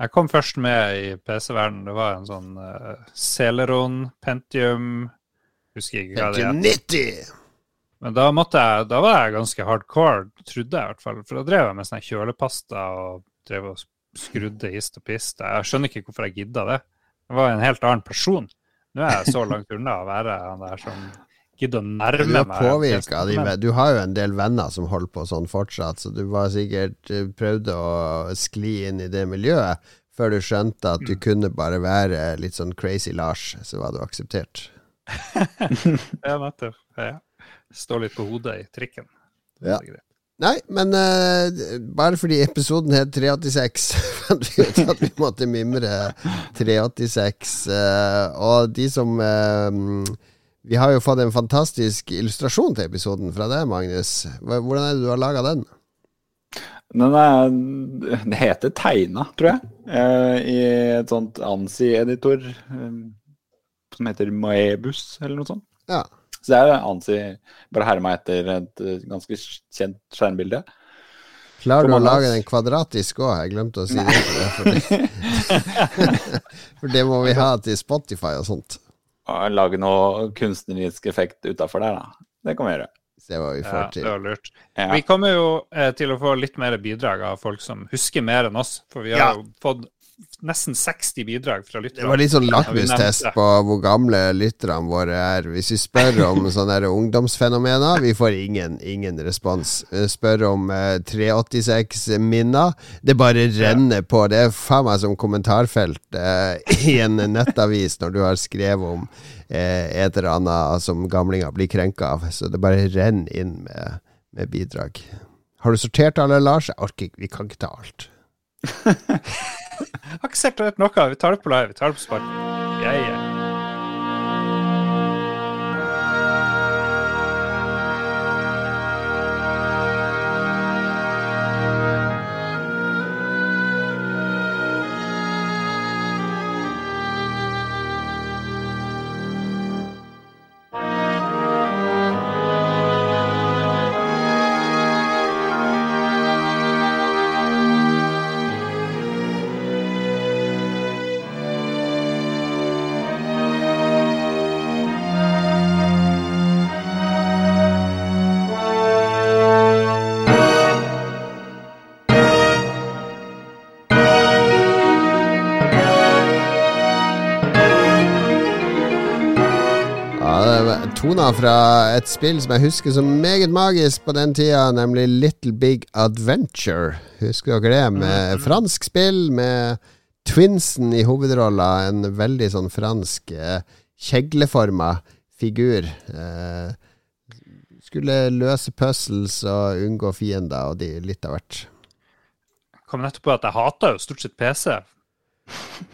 Jeg kom først med i PC-verdenen. Det var en sånn uh, Celeron, Pentium Husker ikke hva det het. 90! Men da, jeg, da, var jeg ganske hardcore, trodde jeg i hvert fall. For da drev jeg med sånn kjølepasta og drev og skrudde hist og pist. Jeg skjønner ikke hvorfor jeg gidda det. Jeg var en helt annen person. Nå er jeg så langt unna å være han der som gidder det nærme meg. Påvirka, du har jo en del venner som holder på sånn fortsatt, så du var sikkert eh, prøvde å skli inn i det miljøet før du skjønte at du kunne bare være litt sånn crazy Lars, så var du akseptert. Ja, nettopp. Ja. Stå litt på hodet i trikken. Ja. Nei, men uh, bare fordi episoden het 386, fant vi ut at vi måtte mimre 386. Uh, og de som eh, Vi har jo fått en fantastisk illustrasjon til episoden fra deg, Magnus. Hvordan er det du har laga den? Den er, det heter Tegna, tror jeg, eh, i et sånt ANSI-editor eh, som heter Maebus, eller noe sånt. Ja. Så det er ANSI, bare herma etter et eh, ganske kjent skjermbilde. Klarer du å lage den kvadratisk òg? Jeg glemte å si det. For det, for det må vi ha til Spotify og sånt. Lage noe kunstnerisk effekt utafor der, da. Det kan vi gjøre. Se hva vi får Ja, får det var lurt. Ja. Vi kommer jo eh, til å få litt mer bidrag av folk som husker mer enn oss. For vi har Ja. jo fått nesten 60 bidrag fra Det var litt sånn lakmustest på hvor gamle lytterne våre er. Hvis vi spør om sånne ungdomsfenomener, vi får ingen, ingen respons. Eh, Spør om eh, 386-minner. Det bare renner på. Det er faen meg som kommentarfelt eh, i en nettavis når du har skrevet om eh, et eller annet som gamlinger blir krenka av. Så det bare renner inn med, med bidrag. Har du sortert alle, Lars? Jeg orker ikke. Vi kan ikke ta alt. Har ikke sett noe. Vi tar det på live. Vi tar det på spark. Yeah, ja. Fra et spill som jeg husker som meget magisk på den tida, nemlig Little Big Adventure. Husker dere det? Med fransk spill med Twinsen i hovedrolla. En veldig sånn fransk eh, kjegleforma figur. Eh, skulle løse puzzles og unngå fiender og de, litt av hvert. Jeg kom nettopp på at jeg hata jo stort sett PC.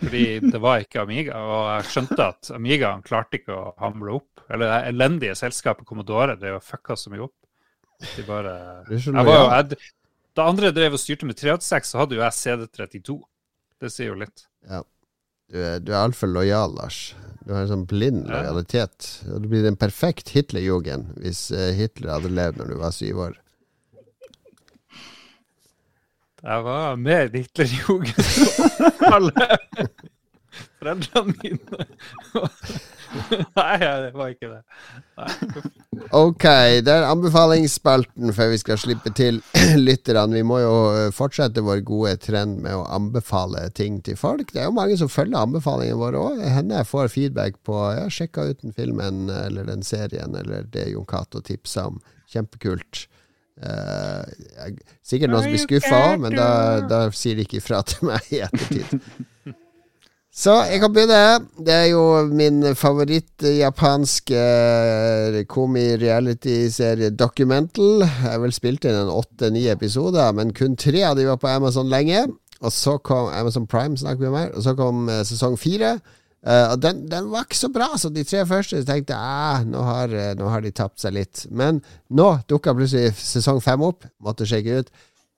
Fordi det var ikke Amiga, og jeg skjønte at Amigaen klarte ikke å hamle opp. Eller det elendige selskapet Commodore drev og fucka så mye opp. De bare jeg var jo, jeg, Da andre drev og styrte med 386, så hadde jo jeg CD32. Det sier jo litt. Du er, du er altfor lojal, Lars. Du har en sånn blind lojalitet. Du blir en perfekt Hitlerjugend hvis eh, Hitler hadde levd når du var syv år. Jeg var med Hitlerjugend. Alle foreldrene mine. Nei, det var ikke det. Nei. Ok, det er anbefalingsspalten før vi skal slippe til lytterne. Vi må jo eh, fortsette vår gode trend med å anbefale ting til folk. Det er jo mange som følger anbefalingene våre òg. Henne jeg får feedback på Ja, sjekka ut den filmen eller den serien eller det Jon Cato tipsa om. Kjempekult. Eh, jeg, sikkert noen som blir skuffa òg, men da, da sier de ikke ifra til meg i ettertid. Så jeg kan begynne. Det er jo min favoritt-japanske komi-reality-serie Documental. Jeg har vel spilt inn en åtte-ni episoder, men kun tre av de var på Amazon lenge. Og så kom Amazon Prime, snakker vi om her. Og så kom eh, sesong fire. Eh, og den, den var ikke så bra så de tre første. Tenkte jeg eh, nå, har, eh, nå har de tapt seg litt. Men nå dukka plutselig sesong fem opp. Måtte sjekke ut.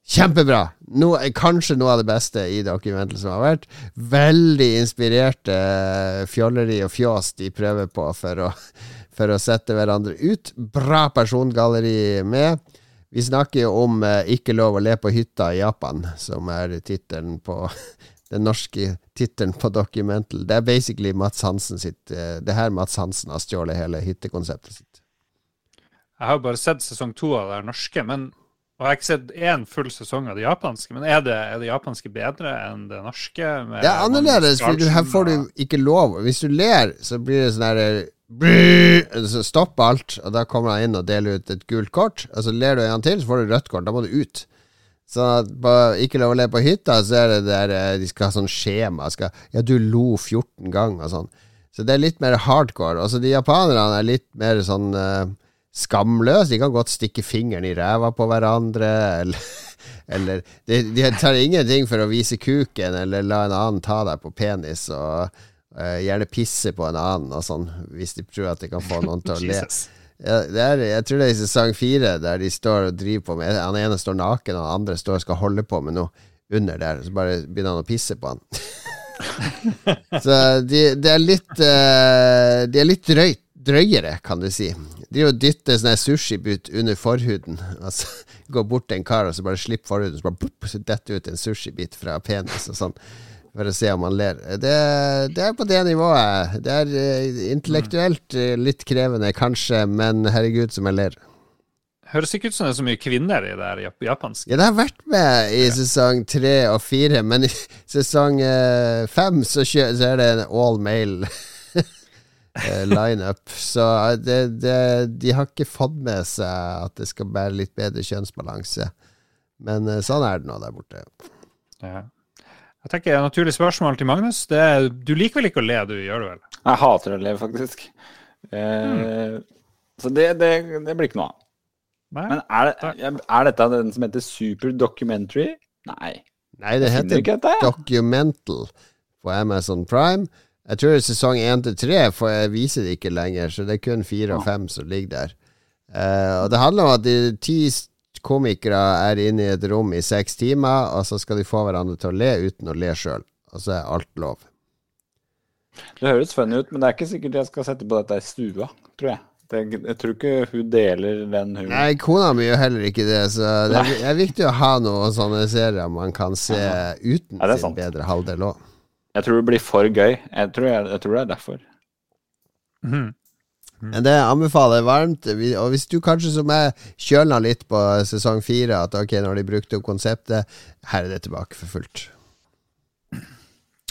Kjempebra! No, kanskje noe av det beste i dokumentet som har vært. Veldig inspirerte eh, fjolleri og fjås de prøver på for å, for å sette hverandre ut. Bra persongalleri med. Vi snakker jo om eh, 'Ikke lov å le på hytta' i Japan, som er tittelen på den norske tittelen på Documental. Det er basically Mats Hansen sitt eh, Det her Mats Hansen har stjålet hele hyttekonseptet sitt. Jeg har bare sett sesong to av det norske, men, og jeg har ikke sett én full sesong av det japanske. Men er det, er det japanske bedre enn det norske? Det er annerledes, for her får du ikke lov. Hvis du ler, så blir det sånn herre Så stopper alt, og da kommer han inn og deler ut et gult kort. Og så ler du en gang til, så får du rødt kort. Da må du ut. Sånn at på Ikke lov å le på hytta, så er det der eh, de skal ha sånn skjema. Skal, ja, du lo 14 ganger og sånn. Så det er litt mer hardcore. Altså, de japanerne er litt mer sånn uh, skamløse. De kan godt stikke fingeren i ræva på hverandre, eller, eller de, de, tar ingenting for å vise kuken, eller la en annen ta deg på penis, og uh, gjerne pisse på en annen, og sånn, hvis de tror at de kan få noen til å le. Ja, er, jeg tror det er i sesong fire, der de står og driver på med Han ene står naken, og han andre står og skal holde på med noe under der. Så bare begynner han å pisse på han. så de, de, er litt uh, De er litt drøy, drøyere, kan du si. De å dytte sånn sushibut under forhuden. Altså går bort til en kar og så bare slipper forhuden, så bare boop, så detter ut en sushibit fra penis og sånn for å se om han ler. Det, det, er på det nivået. Det er uh, intellektuelt uh, litt krevende, kanskje, men herregud som jeg ler. Høres ikke ut som det er så mye kvinner i det japanske. Ja, det har vært med i sesong tre og fire, men i sesong uh, fem så, så, er det en all male lineup. Så det, det, de har ikke fått med seg at det skal være litt bedre kjønnsbalanse. Men sånn er det nå der borte. Ja. Jeg tenker Et naturlig spørsmål til Magnus. Er, du liker vel ikke å le, du gjør det vel? Jeg hater å le, faktisk. Eh, mm. Så det, det, det, blir ikke noe av. Men er, det, er, dette den som heter Super Documentary? Nei. Nei, det heter dette, ja. Documental på Amazon Prime. Jeg tror det er sesong 1 til 3, for jeg viser det ikke lenger, så det er kun 4 og 5 som ligger der. Uh, og det handler om at de ti komikere er inne i et rom i seks timer, og så skal de få hverandre til å le uten å le sjøl. Og så er alt lov. Det høres funny ut, men det er ikke sikkert jeg skal sette på dette i stua, tror jeg. Det, jeg tror ikke hun deler den humoren. Nei, kona mi gjør heller ikke det, så det er, det er, viktig å ha noen sånne serier man kan se uten ja, sin bedre halvdel òg. Jeg tror det blir for gøy. Jeg tror, jeg, jeg tror det er derfor. Mm. Mm. Det anbefaler jeg varmt. Og hvis du kanskje som meg kjølna litt på sesong fire, at ok, når de brukte opp konseptet, her er det tilbake for fullt.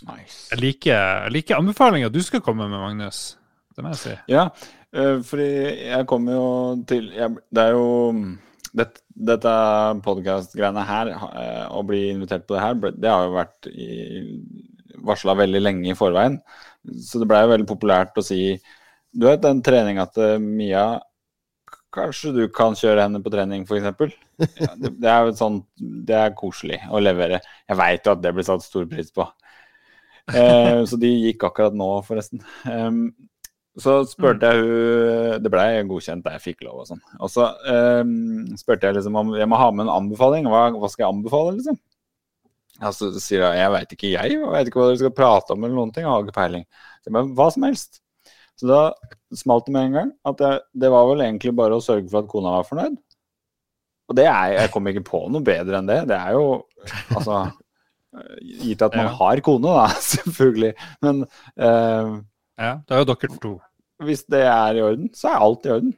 Nice. Jeg liker, jeg liker anbefalinga du skal komme med, Magnus. Det må jeg si. Ja, uh, fordi jeg kommer jo til jeg, Det er jo det, Dette podkast-greiene her, uh, å bli invitert på det her, det har jo vært varsla veldig lenge i forveien. Så det blei jo veldig populært å si du vet den treninga til Mia Kanskje du kan kjøre henne på trening, f.eks.? Ja, det, det er jo sånn, det er koselig å levere. Jeg veit jo at det blir satt stor pris på. Eh, så de gikk akkurat nå, forresten. Um, så spurte jeg hun Det blei godkjent da jeg fikk lov og sånn. Og så um, spurte jeg liksom om jeg må ha med en anbefaling. Hva, hva skal jeg anbefale, liksom? Ja, så sier hun jeg veit ikke, jeg. Jeg veit ikke hva dere skal prate om eller noen ting. Jeg har ikke peiling. Så, jeg bare hva som helst. Så da smalt det med en gang at jeg, det var vel egentlig bare å sørge for at kona var fornøyd. Og det er, jeg kom ikke på noe bedre enn det. Det er jo altså Gitt at man ja. har kone, da, selvfølgelig. Men uh, Ja, det er jo dere to. Hvis det er i orden, så er alt i orden.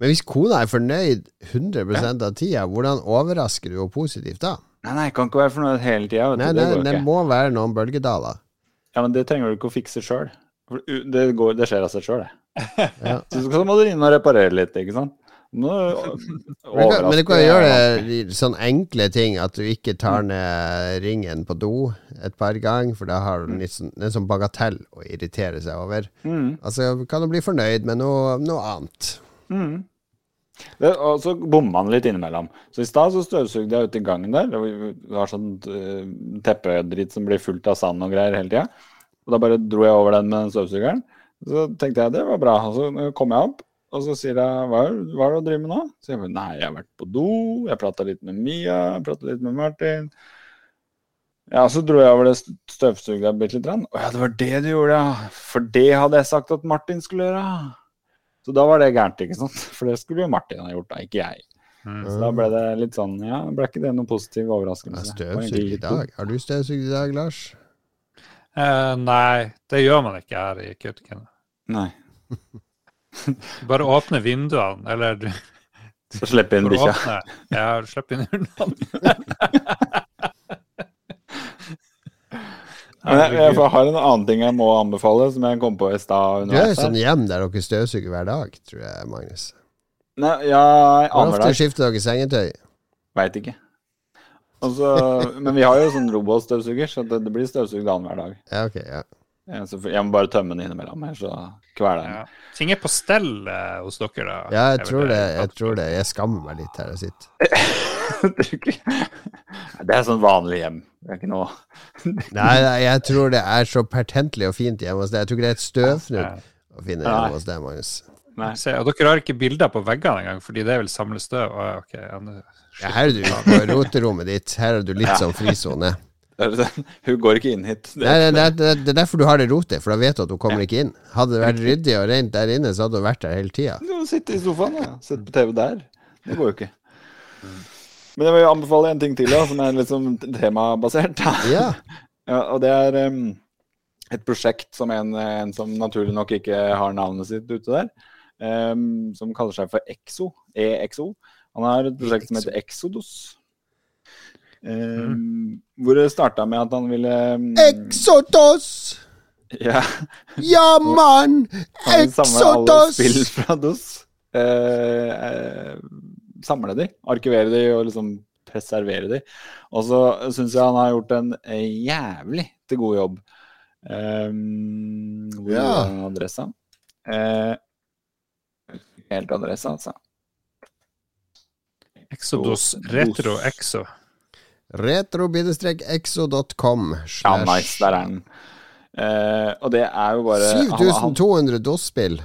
Men hvis kona er fornøyd 100 ja. av tida, hvordan overrasker du henne positivt da? Nei, nei, jeg kan ikke være fornøyd hele tida. Nei, nei, det, det må være noen bølgedaler. Ja, men det trenger du ikke å fikse sjøl. Det, går, det, skjer av seg sjøl, det. Ja. Så må du inn og reparere litt, ikke sant. Nå, men, du kan gjøre det sånne enkle ting, at du ikke tar ned ringen på do et par ganger, for da har du en, sånn, en sånn bagatell å irritere seg over. Mm. Altså kan du bli fornøyd med noe, noe annet. Mm. Det, og så bommer man litt innimellom. Så I stad støvsugde jeg ute i gangen der. Det har sånn uh, teppedritt som blir fullt av sand og greier hele tida. Og da bare dro jeg over den med støvsugeren. Så tenkte jeg det var bra. Og så kom jeg opp, og så sier jeg hva, hva er det du driver med nå? Så jeg nei, jeg har vært på do, jeg prata litt med Mia, jeg prata litt med Martin. Ja, så dro jeg over det støvsuget bitte lite grann. Å ja, det var det du gjorde, ja. For det hadde jeg sagt at Martin skulle gjøre. Så da var det gærent, ikke sant. For det skulle jo Martin ha gjort, da, ikke jeg. Mm. Så da ble det litt sånn Ja, ble ikke det noen positiv overraskelse? Støvsugd i dag. Har du støvsugd i dag, Lars? Uh, nei, det gjør man ikke her i Kautokeino. Nei. Bare åpne vinduene, eller du Så slipper inn bikkja. Ja, slipp inn hundene. jeg, jeg, har en annen ting jeg må anbefale, som jeg kom på i stad. Du er jo sånn hjem der dere støvsuger hver dag, tror jeg, Magnus. Nei, ja, Hvor ofte skifter dere sengetøy? Veit ikke. Så- men vi har jo sånn robotstøvsuger, så det, det blir støvsugd annenhver dag. Ja, ok, ja. Ja, så jeg må bare tømme den innimellom, her, så kveler den. Ja. Ting er på stell eh, hos dere, da? ja, jeg tror det. Jeg tror det. Jeg skammer meg litt her jeg sitter. det er sånn vanlig hjem. Det er ikke noe Nei, nei, jeg tror det er så pertentlig og fint hjemme hos deg. Jeg tror ikke det er et støvfnugg Ja. å finne hjemme hos deg, Magnus. Nei. Se, og dere har ikke bilder på veggene engang, fordi det vil samle støv? Å, ja, ja, her er du på roterommet ditt. Her er du litt Ja. sånn frisone. Er Hun går ikke inn hit. Det, Nei, det, det, det er derfor du har det rotet, for da vet du at hun kommer ikke inn. Hadde det vært ryddig og rent der inne, så hadde hun vært der hele tida. Sitte i sofaen og Sitte på TV der. Det går jo ikke. Men jeg vil anbefale en ting til, da, som er sånn temabasert. Ja. Ja, og det er um, et prosjekt som en, en som naturlig nok ikke har navnet sitt ute der, um, som kaller seg for EXO. EXO. Han har et prosjekt som heter Exodus. Mm. Hvor det starta med at han ville em, Exodus! ja, Ja, mann! vil alle spill fra DOS. Eh, eh, samle de, arkivere de og liksom preservere de. Og så syns jeg han har gjort en eh, jævlig til god jobb. Um, hvor Ja. er adressa? Eh, helt adressa, altså. Exodus Retro Exo. Retro-exo.com. Ja, nice. Der er den. Eh, og det er jo bare han, han, 7200 DOS-spill.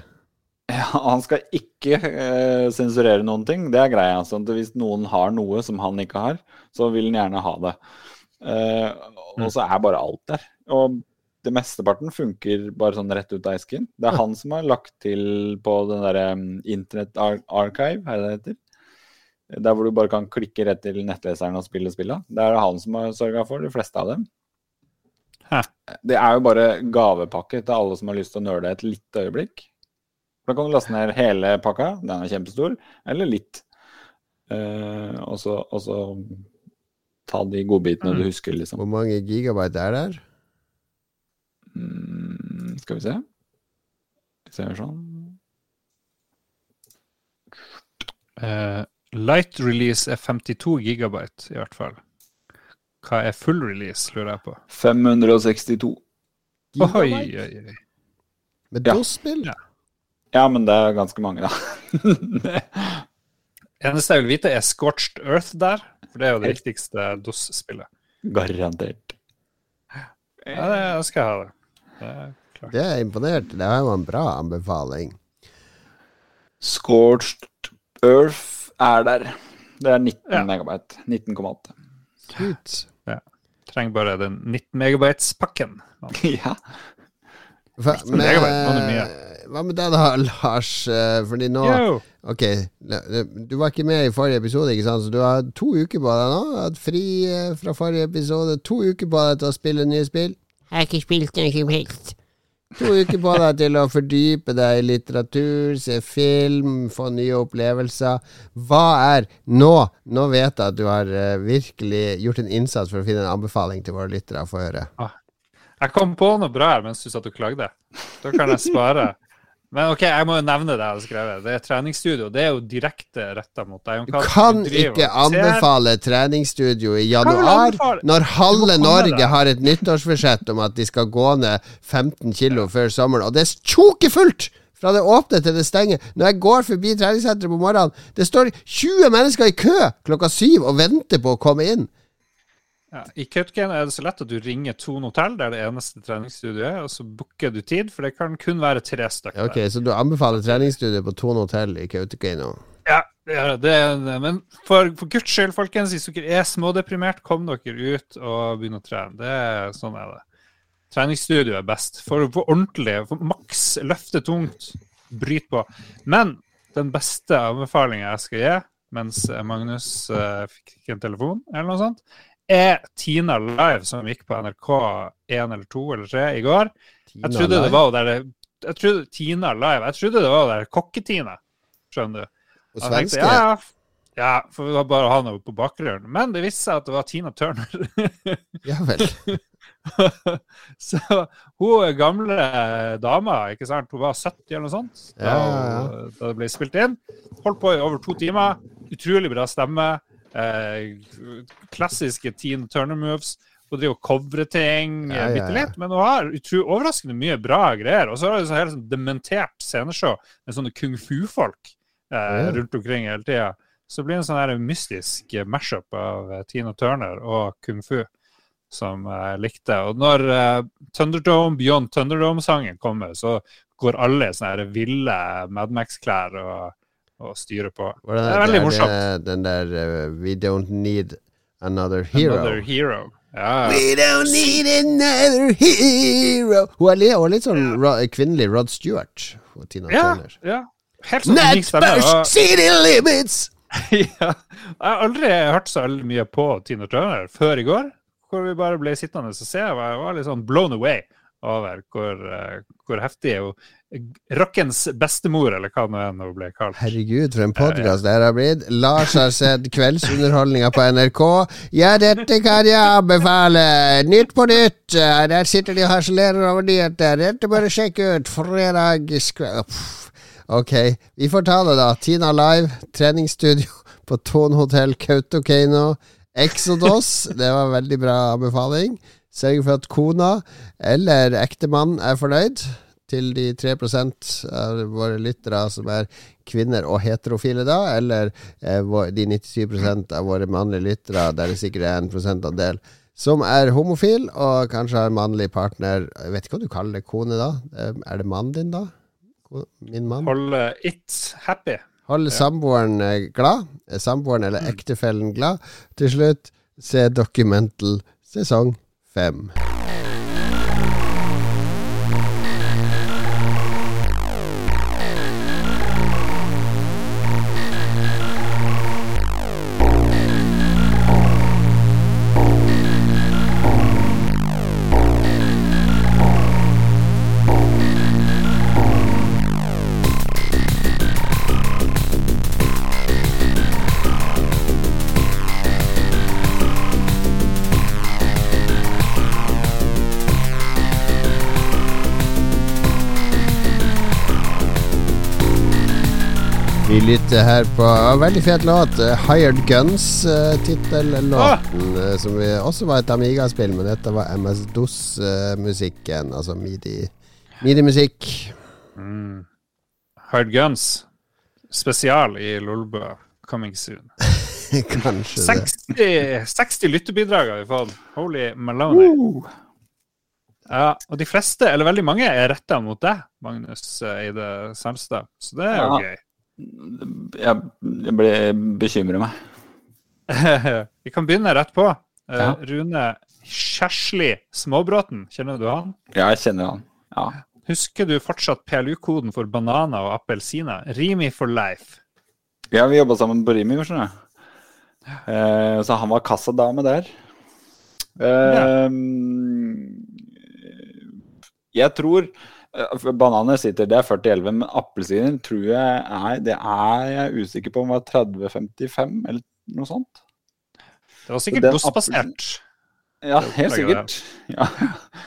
ja, han skal ikke eh, sensurere noen ting. Det er greia. Sånn at hvis noen har noe som han ikke har, så vil han gjerne ha det. Eh, og så er bare alt der. Og det mesteparten funker bare sånn rett ut av esken. Det er han som har lagt til på den derre um, Internett Archive, er det det heter? Der hvor du bare kan klikke rett til nettleseren og spille spilla. Det er det han som har sørga for, de fleste av dem. Hæ. Det er jo bare gavepakke til alle som har lyst til å nøle et lite øyeblikk. Da kan du laste ned hele pakka, den er kjempestor, eller litt. Eh, og, så, og så ta de godbitene du husker, liksom. Hvor mange gigabyte er der? Mm, skal vi se. Vi ser sånn. Eh, light release er 52 gigabyte, i hvert fall. Hva er full release, lurer jeg på. 562. Oi, Gigabyte? oi, oi. Med Ja. DOS-spill? Ja. Ja, men det er ganske mange, da. Eneste jeg vil vite, er Scorched Earth der. For det er jo det viktigste DOS-spillet. Garantert. Ja, det jeg skal jeg ha det. det er klart. Det er imponert. Det var jo en bra anbefaling. Scorched Earth er der. Det er 19 Ja. megabyte. 19,8. Sweet. Trenger bare den 19 megabytes-pakken. ja. Hva med, hva med deg da, Lars? Eh, Fordi nå Yo! Ok, du var ikke med i forrige episode, ikke sant? Så du har to uker på deg nå. Du Hatt fri eh, fra forrige episode. To uker på deg til å spille nye spill. Jeg har ikke spilt noe som helst. To uker på deg til å fordype deg i litteratur, se film, få nye opplevelser. Hva er nå? Nå vet jeg at du har eh, virkelig gjort en innsats for å finne en anbefaling til våre lyttere å få høre. Jeg kom på noe bra her mens du satt og klagde. Da kan jeg spare. Men ok, jeg må jo nevne det jeg har skrevet. Det er treningsstudio. Det er jo direkte retta mot deg. Du kan ikke anbefale treningsstudio i januar når halve Du Norge har et nyttårsforsett om at de skal gå ned 15 kilo før sommeren, og det er tjokefullt! Fra det åpner til det stenger. Når jeg går forbi treningssenteret på morgenen, det står 20 mennesker i kø klokka syv og venter på å komme inn. Ja, I Kautokeino er det så lett at du ringer Tone hotell, er det eneste treningsstudioet og så booker du tid, for det kan kun være tre stykker. Ok, Så du anbefaler treningsstudio på Tone hotell i Kautokeino? Ja, det er det. Men for, for guds skyld, folkens, hvis dere er smådeprimert, kom dere ut og begynn å trene. Det er Sånn er det. Treningsstudio er best. For å få ordentlig, for maks løfte tungt, bryt på. Men den beste anbefalinga jeg skal gi, mens Magnus uh, fikk en telefon, eller noe sånt, er Tina Live, som gikk på NRK 1 eller 2 eller 3 i går. Jeg trodde det var der jeg trodde, Tina Live. Jeg trodde det var der Kokke-Tina, skjønner du. Tenkte, svenske? Ja, ja. ja, for vi var bare han på bakgrunnen. Men det viste seg at det var Tina Turner. Ja vel. så hun gamle dama, ikke sant, hun var 70 eller noe sånt da, Ja, ja, ja. da det ble spilt inn. Holdt på i over to timer. Utrolig bra stemme. Eh, klassiske Teen Turner-moves. Hun driver og covrer ting Ja, ja, ja, bitte litt, men hun har utro, overraskende mye bra greier. Og så har hun så helt sånn dementert sceneshow med sånne kung fu-folk eh, rundt omkring hele tida. Så blir det en sånn her mystisk mash-up av eh, Tina Turner og kung fu som jeg likte. Og når uh, Thunderdome, Beyond Thunderdome-sangen kommer, så går alle i sånne her ville Mad Max-klær og, og styre på. Det, Det er veldig morsomt. Den der uh, We don't need another hero. Another hero. Ja. We don't need another hero. Hun er litt, litt sånn ja. kvinnelig Rod Stewart. Og Tina ja, Turner. ja. Helt sånn Not first City Limits! ja. Jeg har aldri hørt så mye på Tina Turner før i går, hvor vi bare ble sittende og se. Jeg var litt sånn blown away over hvor, eh, hvor heftig hun Rockens bestemor, eller hva nå enn hun ble kalt. Herregud, for en podkast det her har blitt. Lars har sett kveldsunderholdninga på NRK. Ja, dette kan jeg anbefale! Nytt på nytt! Eh, Der sitter de og harselerer over nyheter. Dette bør du sjekke ut. Fredagskveld. Ok, vi får ta det, da. Tina Live, treningsstudio på Thon hotell Kautokeino. Exodos, det var en veldig bra anbefaling. Sørg for at kona eller ektemann er fornøyd. Til de 3% av våre lyttere som er kvinner og heterofile, da. Eller eh, de 97% av våre mannlige lyttere, der det sikkert er en prosentandel, som er homofil og kanskje har en mannlig partner. Jeg vet ikke hva du kaller det, kone, da? Eh, Er det mannen din, da? Min mann? Holde it happy. Hold samboeren eh, glad. Samboeren eller ektefellen glad. Til slutt, se Documental sesong fem. Vi lytter her på en veldig fet låt. eh, Hired Guns-tittellåten. Ah! som vi også var et Amiga-spill, men dette var MS-DOS-musikken. Altså midi- midi-musikk. Mm. Hired Guns. Spesial i Lolbø. Coming soon. Kanskje det. 60, 60 lyttebidrag har vi fått. Holy Maloney. Ja, og de fleste, eller veldig mange, er retta mot deg, Magnus eh, Eide Selstad. Så det er jo Ja. gøy. Jeg, jeg ble bekymrer meg. vi kan begynne rett på. Eh, Ja. Rune Kjersli Småbråten, kjenner du han? Ja, jeg kjenner han. Ja. Husker du fortsatt PLU-koden for bananer og appelsiner? Rimi for life. ja, vi jobba sammen på Rimi, skjønner du. Eh, så han var kassadame der. Eh, Jeg tror Bananer sitter, det er 40-11, men appelsiner tror jeg er Det er jeg usikker på om var 30-55 eller noe sånt. Det var sikkert Den DOS-basert. Ja, Det helt sikkert. Ja.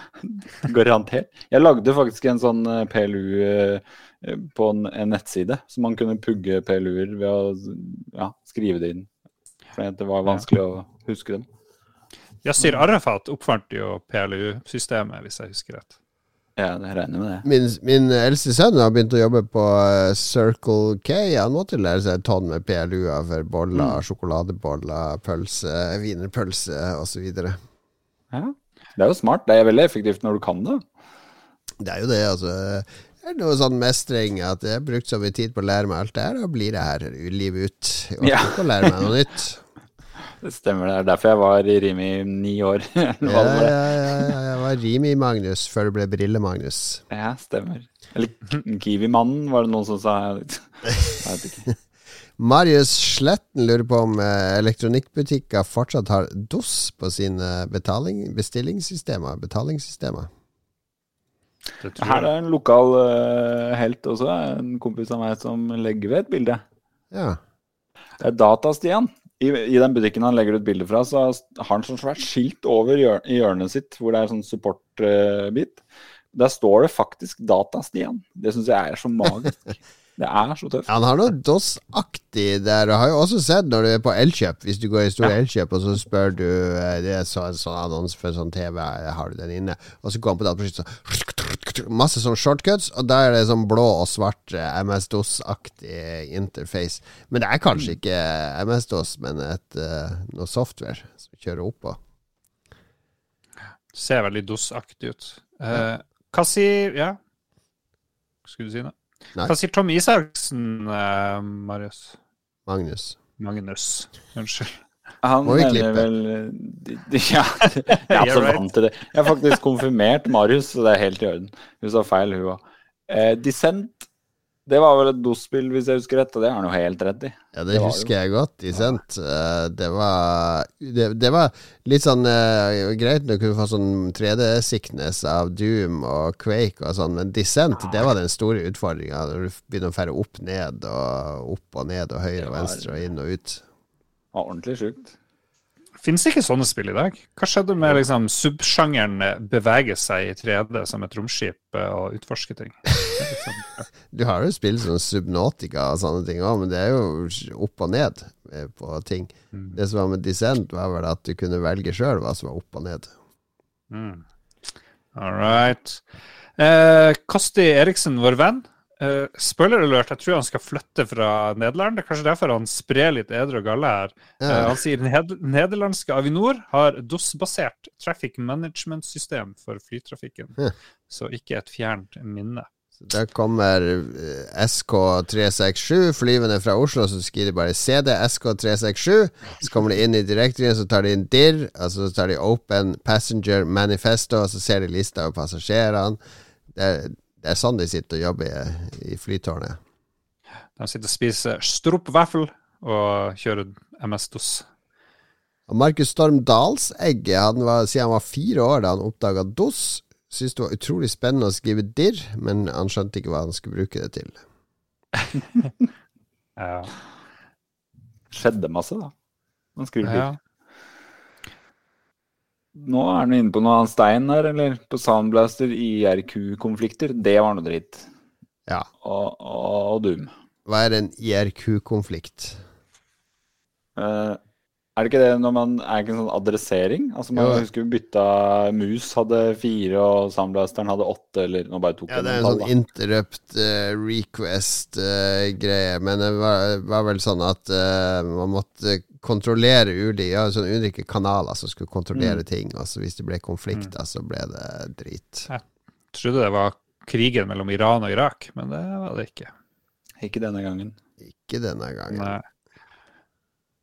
Garantert. Jeg lagde faktisk en sånn eh, PLU eh, på en, en nettside, så man kunne pugge PLU-er ved å ja, skrive det inn. For det var vanskelig å huske dem. Yasir Arafat oppfant jo PLU-systemet, hvis jeg husker rett. Ja, det regner med det. Min, min eldste sønn har begynt å jobbe på eh, Circle K. Han måtte lære seg et tonn med PLU-er for boller, sjokoladeboller, pølse, wienerpølse osv. Ja. Det er jo smart. Det er veldig effektivt når du kan det. Det er jo det, altså. Det er noe sånn mestring at jeg har brukt så mye tid på å lære meg alt det her, da blir det her livet ut. Jeg orker Ja. ikke å lære meg noe nytt. Det stemmer. Det er derfor jeg var i Rimi i ni år. Ja, ja, ja, ja, jeg var Rimi-Magnus før det ble Brille-Magnus. ja, stemmer. Eller Kiwi-mannen, var det noen som sa. Jeg vet ikke. Marius Sletten lurer på om eh, elektronikkbutikker fortsatt har DOS på sine betaling, bestillingssystemer, betalingssystemer. Her er en lokal uh, helt også. En kompis av meg som legger ved et bilde. Ja. Det er Datastian. I, I den butikken han legger ut bilder fra, så har han sånn svært skilt over hjør, i hjørnet sitt, hvor det er sånn support-bit. Der står det faktisk Datastian. Det syns jeg er så magisk. Det er så tøft. Han har noe DOS-aktig der. Og har jo også sett når du er på Elkjøp, hvis du går i store Ja. Elkjøp, og så spør du eh, Det er så, en sånn annonse for en sånn TV, har du den inne? Og så går han på dataprosjektet så Masse sånn shortcuts, og da er det sånn blå og svart eh, MS-DOS-aktig interface. Men det er kanskje ikke MS-DOS, men et, eh, noe software som kjører oppå. Ser veldig DOS-aktig ut. Eh, hva sier Ja, skulle du si noe? Nei. Hva sier Tom Isaksen, eh, Marius? Magnus. Magnus, unnskyld. Han Må vi klippe? vel Ja, jeg er så vant til det. Jeg har faktisk konfirmert Marius, så det er helt i orden. Hun sa feil, hun òg. Eh, Dissent, det var vel et DOS-spill, hvis jeg husker rett, og det har han jo helt rett i. Ja, det, Det husker jeg godt. Dissent. Eh, Det var det, det var litt sånn uh, greit når du kunne få sånn 3D-sickness av Doom og Quake og sånn, men Dissent, det var den store utfordringa. Når du begynner å ferde opp, ned og opp og ned og høyre og venstre og inn og ut. Var ordentlig sjukt. Fins ikke sånne spill i dag? Hva skjedde med liksom, subsjangeren eh, bevege seg i 3D som et romskip eh, og utforske ting? Du har jo spill som Subnautica og sånne ting òg, men det er jo opp og ned eh, på ting. Mm. Det som var med Dissent, var vel at du kunne velge sjøl hva som var opp og ned. Mm. All right. Eh, Kosti Eriksen, vår venn. Eh, spoiler alert, jeg tror han skal flytte fra Nederland. Det er kanskje derfor han sprer litt edre og galle her. Ja. Uh, han sier ned nederlandske Avinor har DOS-basert traffic management-system for flytrafikken. Ja. Så ikke et fjernt minne. Der kommer eh, SK367 flyvende fra Oslo, så skriver de bare CD SK367. Så kommer de inn i direktorien, så tar de inn DIR, altså så tar de Open Passenger Manifesto, og så ser de lista over passasjerene. Det er, det er sånn de sitter og jobber i, i flytårnet. De sitter og spiser stroppvaffel og kjører MS-DOS. Markus Storm Dalsegg, han var, siden han var fire år da han oppdaga DOS, syntes det var utrolig spennende å skrive DIR, men han skjønte ikke hva han skulle bruke det til. Ja. Skjedde masse, da. Han skriver Ja. Nå er han inne på noe annet stein her, eller på Soundblaster IRQ-konflikter. Det var noe dritt. Ja. Og, og, og Doom. Hva er en IRQ-konflikt? Eh, er det ikke det når man Er ikke en sånn adressering? Altså man Jo. husker vi bytta Mus hadde fire, og Soundblasteren hadde åtte, eller nå bare tok Ja, det er en sånn da. interrupt uh, request-greie, men det var, var vel sånn at uh, man måtte kontrollere ulike ja, sånn ulike kanaler som skulle kontrollere ting. Altså Hvis det ble konflikter, så ble det drit. Jeg Trodde det var krigen mellom Iran og Irak, men det var det ikke. Ikke denne gangen. Ikke denne gangen. Nei.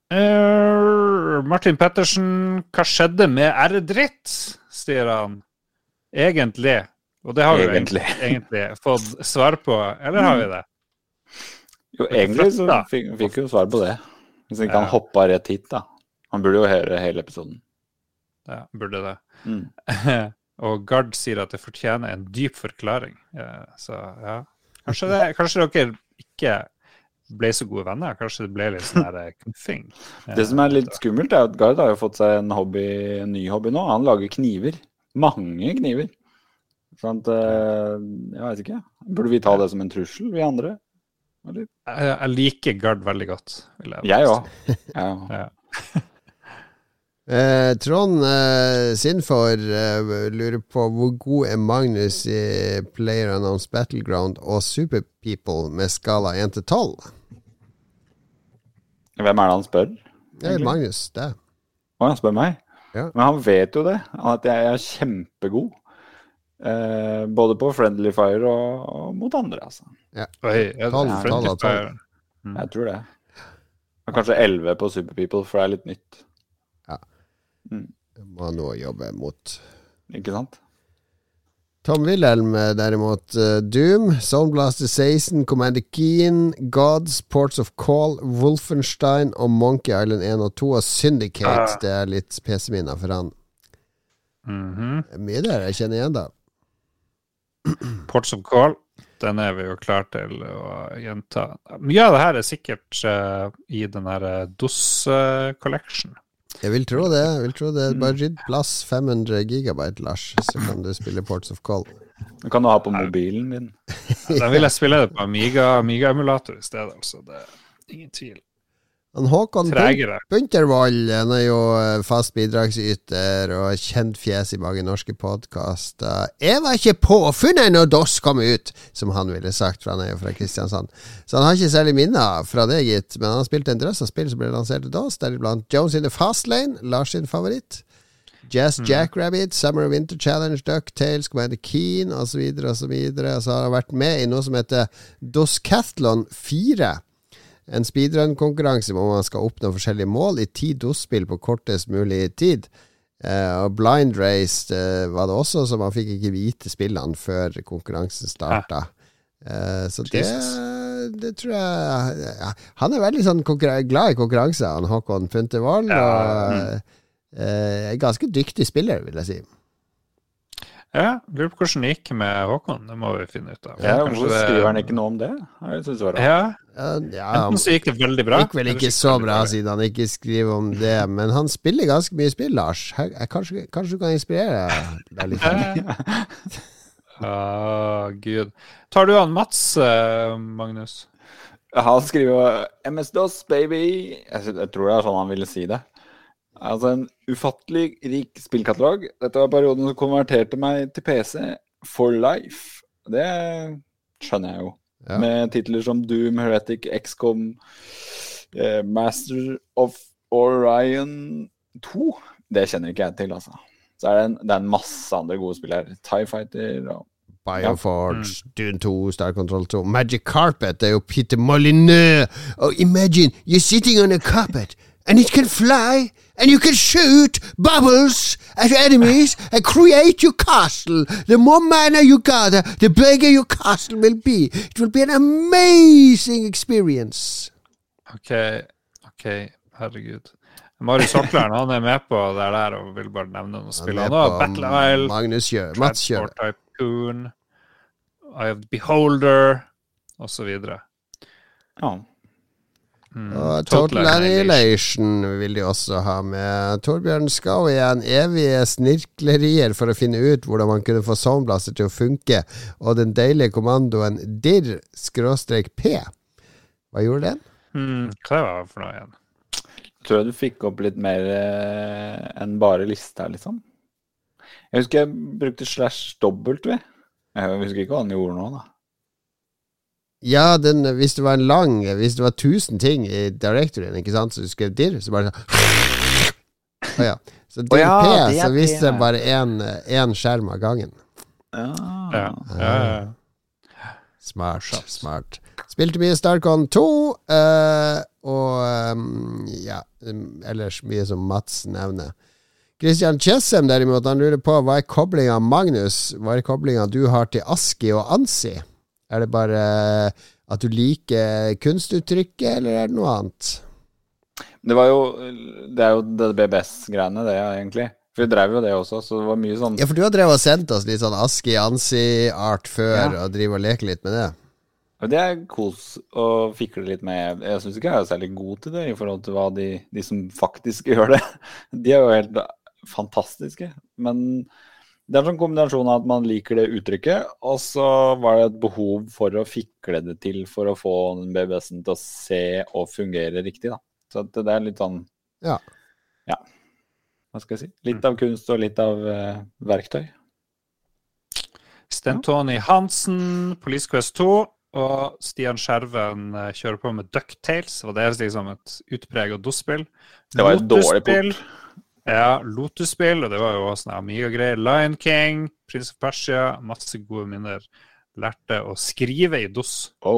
Eh, Martin Pettersen, hva skjedde med R-dritt? sier han. Egentlig. Og det har vi Egentlig. fått svar på, eller har vi det? Jo, egentlig så fikk fikk vi jo svar på det. Hvis ikke Ja. han hoppa rett hit, da. Han burde jo høre hele episoden. Ja, burde det. Mm. Og Gard sier at det fortjener en dyp forklaring. Ja, så ja. Kanskje, det, kanskje dere ikke ble så gode venner? Kanskje det ble litt sånn der knuffing? Det som er litt skummelt, er at Gard har jo fått seg en, hobby, en ny hobby nå. Han lager kniver. Mange kniver. Sånn at eh, Jeg veit ikke. Burde vi ta det som en trussel, vi andre? Eller? Jeg, liker Gard veldig godt. Vil jeg, òg. Ja. Ja. Eh, Trond eh, Sinfor eh, lurer på hvor god er Magnus i Player Announced Battleground og Superpeople med skala 1 til 12? Hvem er det han spør? Det er Magnus, det. Å, han spør meg? Ja. Men han vet jo det, at jeg er kjempegod. Eh, både på Friendly Fire og, og mot andre, altså. Oi, er det Friendly av tolv. Fire? Mm. Jeg tror det. Og kanskje 11 på Superpeople, for det er litt nytt. Må ha noe å jobbe mot. Ikke sant? Tom Wilhelm eh, derimot, eh, Doom, Zoneblaster 16, Commander Keen, Gods, Ports of Call, Wolfenstein og Monkey Island 1 og 2 og Syndicate. Ah. Det er litt PC-minner for han. Mhm. Det er Mye der jeg kjenner igjen, da. Ports of Call, den er vi jo klar til å gjenta. Mye av det her er sikkert uh, i den her eh, DOS eh, Collection. Jeg vil tro det. jeg vil tro det Bare rydd plass 500 gigabyte, Lars, så kan du spille Ports of Call. Den kan du ha på mobilen din. Da vil jeg spille det på Amiga- Amiga-emulator i stedet, altså. Det er ingen tvil. Han Håkon Bun- Buntervold han er jo eh, fast bidragsyter og kjent fjes i mange norske podkaster. Jeg var ikke påfunnet når DOS kom ut, som han ville sagt, for han er jo fra Kristiansand. Så han har ikke særlig minner fra det, gitt. Men han har spilt en drøss av spill som ble lansert til DOS, deriblant Jones in the Fast Lane, Lars sin favoritt. Jazz Jackrabbit, Summer of Winter Challenge, Ducktales, Commander Keen osv. Og, Så har han vært med i noe som heter Doscathlon 4. En speedrun-konkurranse hvor man skal oppnå forskjellige mål i ti DOS-spill på kortest mulig tid. Uh, og Blind Race uh, var det også, så man fikk ikke vite spillene før konkurransen starta. Uh, så det, det tror jeg ja, Han er veldig sånn glad i konkurranser, han Håkon Puntervold. Ja, Og eh, en ganske dyktig spiller, vil jeg si. Ja, lurer på hvordan det gikk med Håkon. Det må vi finne ut av. Ja, Hvorfor det- skriver han ikke noe om det? Jeg synes det var. Ja, Ja, Enten så gikk det veldig bra. gikk vel ikke så bra, siden han ikke skriver om det. Men han spiller ganske mye spill, Lars. Her, eh, kanskje, kanskje du kan inspirere deg litt? Ah, gud. Tar du an Mats, eh, Magnus? Han skriver MS-DOS, baby. Jeg, jeg tror det er sånn han ville si det. Altså En ufattelig rik spillkatalog. Dette var perioden som konverterte meg til PC for life. Det skjønner jeg jo. Ja. Med titler som Doom, Heretic, XCOM, eh, Master of Orion 2. Det kjenner ikke jeg til, altså. Så er det en, det er en masse andre gode spill her. Tie Fighter og Bioforge, Dune 2, Star Control 2 Magic Carpet, det er jo Peter Molyneux. Oh, imagine you're sitting on a carpet, and it can fly, and you can shoot bubbles at enemies and create your castle. The more mana you gather, the bigger your castle will be. It will be an amazing experience. OK, OK, herregud. Marius Hoklern han er med på det der og vil bare nevne noen spill. er Han har på Battle Isle, Magnus Kjø, Mats Kjøle. Transport Tycoon, Eye of the Beholder osv. ja. Mm. Og Total Annihilation vil de også ha med. Torbjørn Skau igjen. Evige snirklerier for å finne ut hvordan man kunne få Soundblaster til å funke, og den deilige kommandoen dirr-p. Hva gjorde den? Mm, hva var det for noe igjen? Tror jeg du fikk opp litt mer eh, enn bare lista, liksom. Jeg husker jeg brukte slash W. Jeg husker ikke hva han gjorde nå, da. Ja, den, hvis det var en lang Hvis det var 1000 ting i directoryen, ikke sant, så du skrev dirr, så bare sånn Å ja. Så dirr ja, P, er så viste det bare én skjerm av gangen. Ja, Ja. ja, ja. Smart, smart. Spilte mye Starcon 2, uh, og um, ja, um, ellers mye som Mats nevner. Christian Chessem derimot, han lurer på hva er koblinga Magnus, hva er koblinga du har til ASKI og ANSI? Er det bare at du liker kunstuttrykket, eller er det noe annet? Det var jo Det er jo det BBS-greiene, det, egentlig. For vi drev jo det også, så det var mye sånn Ja, for du har drevet og sendt oss litt sånn ASKI, ANSI-art før, Ja. og driver og leker litt med det. Det er kos å fikle litt med. Jeg syns ikke jeg er særlig god til det i forhold til hva de, de som faktisk gjør det. De er jo helt fantastiske. Men det er en sånn kombinasjon av at man liker det uttrykket, og så var det et behov for å fikle det til for å få den BBS-en til å se og fungere riktig. da. Så at det er litt sånn Ja. ja. Hva skal jeg si? Litt av kunst og litt av uh, verktøy. Sten Tony Hansen, Police Quest 2 og Stian Skjerven eh, kjører på med Ducktales. Og det er liksom et utpreget DOS-spill. Det var et dårlig port. Ja, Lotus-spill, og det var jo sånn Amiga-greier. Lion King, Prins of Persia, masse gode minner. Lærte å skrive i DOS. Å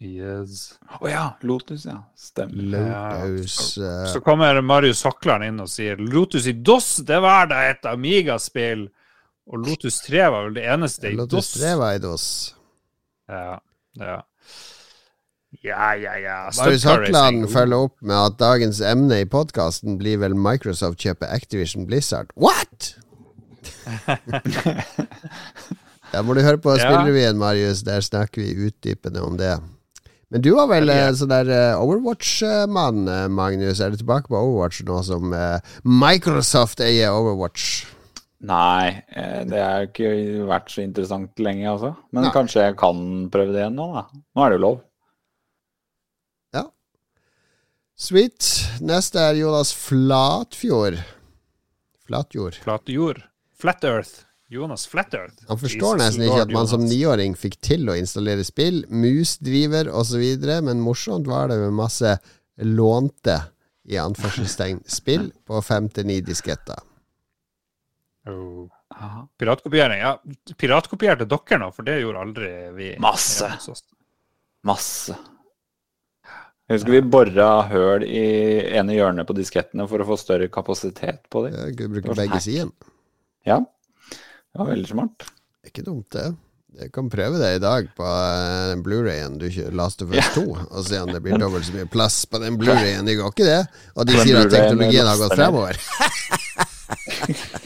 Yes. ja, Lotus, ja. Stemmer. Lotus eh, Så kommer Marius Hakland inn og sier Lotus i DOS, det var da et Amiga-spill. Og Lotus 3 var vel det eneste i Lotus DOS. 3 var i DOS. Ja, ja. Ja, ja, ja. Marius Hakland følger opp med at dagens emne i podkasten blir vel Microsoft kjøper Activision Blizzard. What?! Da må du høre på. Spillrevyen, Marius. Der snakker vi utdypende om det. Men du var vel ja. sånn der eh, Overwatch-mann, eh, Magnus. Er du tilbake på Overwatch nå som eh, Microsoft eier Overwatch? Nei, eh, det har ikke vært så interessant lenge, altså. Men Nei. kanskje jeg kan prøve det igjen nå, da. Nå er det jo lov. Sweet. Neste er Jonas Flatfjord. Flatjord. Flatjord. Flat Earth. Jonas Flat Earth. Han forstår Jesus nesten ikke at man som niåring fikk til å installere spill, musdriver osv., men morsomt var det med masse lånte i anførselstegn spill på fem til ni disketter. Oh. Piratkopiering. Ja, piratkopierte dere nå, for det gjorde aldri vi. Masse. Masse. Jeg husker vi bora høl i ene hjørnet på diskettene for å få større kapasitet på dem. Ja, bruke begge sidene. Ja. Det var veldig smart. Ikke dumt, det. Jeg kan prøve det i dag på eh, den Blu-rayen du kjø- Last of Us 2, og se om det blir dobbelt så mye plass på den Blu-rayen. Det går ikke, det. Og de sier at teknologien har gått laster fremover.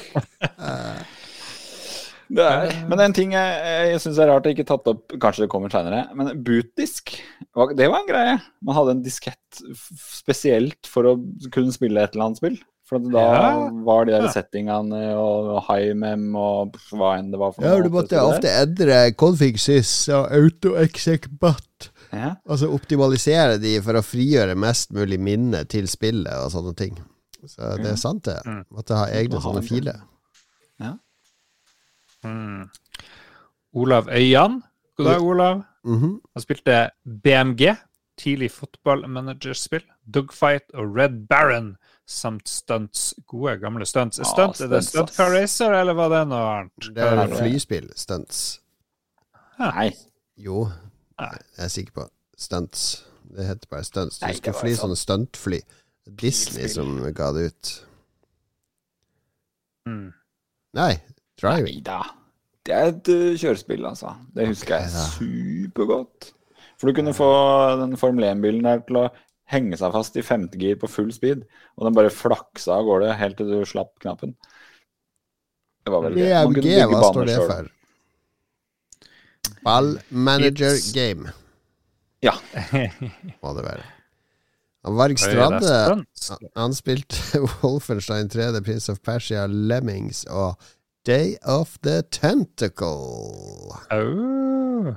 Det er. Men en ting jeg, jeg syns er rart, jeg ikke tatt opp, kanskje det kommer seinere, men bootdisk, det var en greie. Man hadde en diskett spesielt for å kunne spille et eller annet spill. For da Ja. var de der Ja. settingene og HiMem og hva enn det var for Ja, du måtte ofte endre config sys og autoexec-butt. Ja. Altså optimalisere de for å frigjøre mest mulig minne til spillet og sånne ting. Så det er sant, det. Mm. Måtte ha egne sånne filer. filer. Mm. Olav Øyan. God dag, Olav. Mhm. Han spilte BMG, tidlig fotballmanagerspill, Dogfight og Red Baron samt stunts. Gode, gamle stunts. Ja, Stunt, er det Stunt. Car Racer, eller var det noe annet? Det er flyspill. Stunts. Nei. Jo, Nei. jeg er sikker på. Stunts. Det heter bare stunts. Du Nei, skal fly sånn. sånne stuntfly. Disney som ga det ut. Mm. Nei, driving. Nei da. Det er et uh, kjørespill, altså. Det husker jeg Ok, da. supergodt. For du kunne få den Formel 1-bilen der til å henge seg fast i femtegir på full speed, og den bare flaksa av gårde helt til du slapp knappen. Det var veldig gøy. Man BMG, bygge hva står det selv. for? Ball Manager It's- Game, Ja. må det være. Varg Strande. Han spilte Wolfenstein 3, The Prince of Persia, Lemmings og Day of the Tentacle. Oh.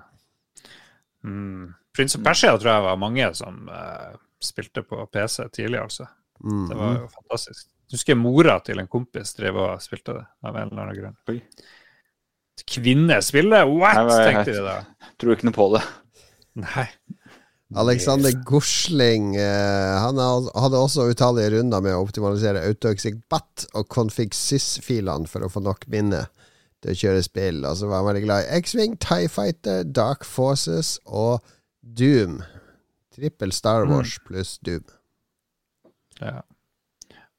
Mm. Prince of Persia tror jeg var mange som uh, spilte på PC tidlig, altså. Mm. Det var jo fantastisk. Jeg husker mora til en kompis drev og spilte det, av en eller annen grunn. Oi. Kvinne spiller? What?! Nei, men- tenkte de da. Tror ikke noe på det. Nei. Alexander Gosling eh, han hadde også utallige runder med å optimalisere AutoExec-BAT og config sys-filene for å få nok minne til å kjøre spill. Og så var han veldig glad i X-Wing, Tie Fighter, Dark Forces og Doom. Trippel Star Wars pluss Doom. Ja.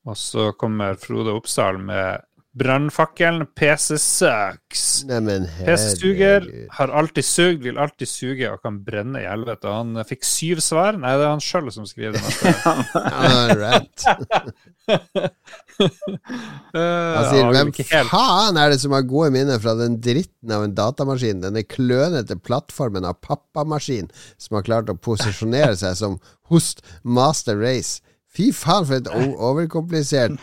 Og så kommer Frode Oppsal med brannfakkelen PC sucks. PC-suger har alltid sugd, vil alltid suge og kan brenne i helvete. Han eh, fikk syv svar. Nei, det er han sjøl som skriver det. neste. All right. Han sier hvem faen er det som har gode minner fra den dritten av en datamaskin, denne klønete plattformen av pappamaskin som har klart å posisjonere seg som host master race. Fy faen, for et overkomplisert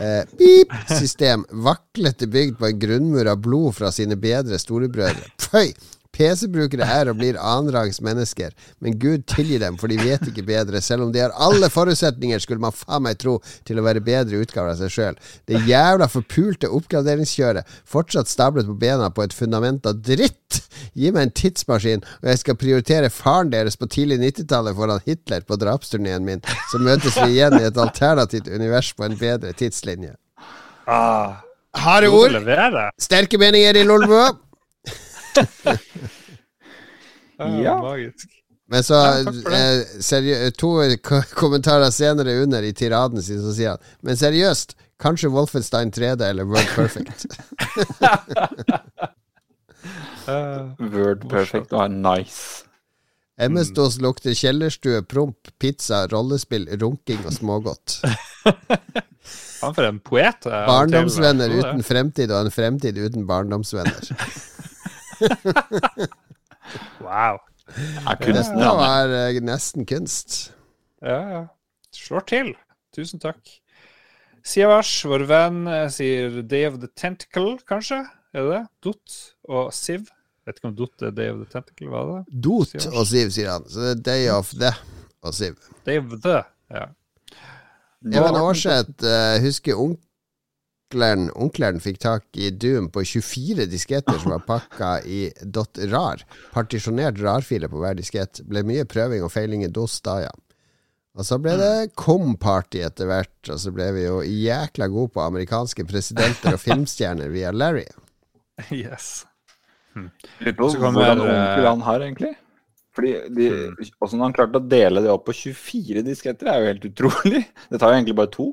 eh, pip-system. Vaklete bygd på en grunnmur av blod fra sine bedre storebrødre. Pøy! PC-brukere er og blir annenrangs mennesker, men Gud tilgi dem, for de vet ikke bedre. Selv om de har alle forutsetninger, skulle man faen meg tro, til å være bedre utgaver av seg sjøl. Det jævla forpulte oppgraderingskjøret, fortsatt stablet på bena på et fundament av dritt! Gi meg en tidsmaskin, og jeg skal prioritere faren deres på tidlig 90-tallet foran Hitler på drapsturneen min. Så møtes vi igjen i et alternativt univers på en bedre tidslinje. Ah, Harde ord, sterke meninger i Lolbua. Ah, Ja. Magisk. Men så Ja, eh, seriø- To kommentarer senere under i tiraden sin, så sier han Men seriøst, kanskje Wolfenstein 3D eller World Perfect? uh, Word perfect og nice. MS-DOS lukter kjellerstue, promp, pizza, rollespill, runking og smågodt. han for en poet. Barndomsvenner uten fremtid og en fremtid uten barndomsvenner. Wow. Er kunsten ja, det er eh, nesten kunst. Ja, ja. Slår til. Tusen takk. Siavash, vår venn, eh, sier Day of the Tentacle, kanskje? Er det det? Dot og Siv. Vet ikke om Dot er Day of the Tentacle, hva er det? Dot Sier og Siv, sier han. Så det er Day of the og Siv. Day of the, ja. Even Aarseth uh, husker onkelen Onkelen fikk tak i Doom på 24 disketter som var pakka i .rar. Partisjonert rarfile på hver diskett. Ble mye prøving og feiling i DOS da, ja. Og så ble det Com-party etter hvert, og så ble vi jo jækla gode på amerikanske presidenter og filmstjerner via Larry. Yes. Lurer på Så kommer, hvordan eh, onkel han har, egentlig. Fordi de, Hvordan han klarte å dele det opp på 24 disketter, er jo helt utrolig. Det tar jo egentlig bare to.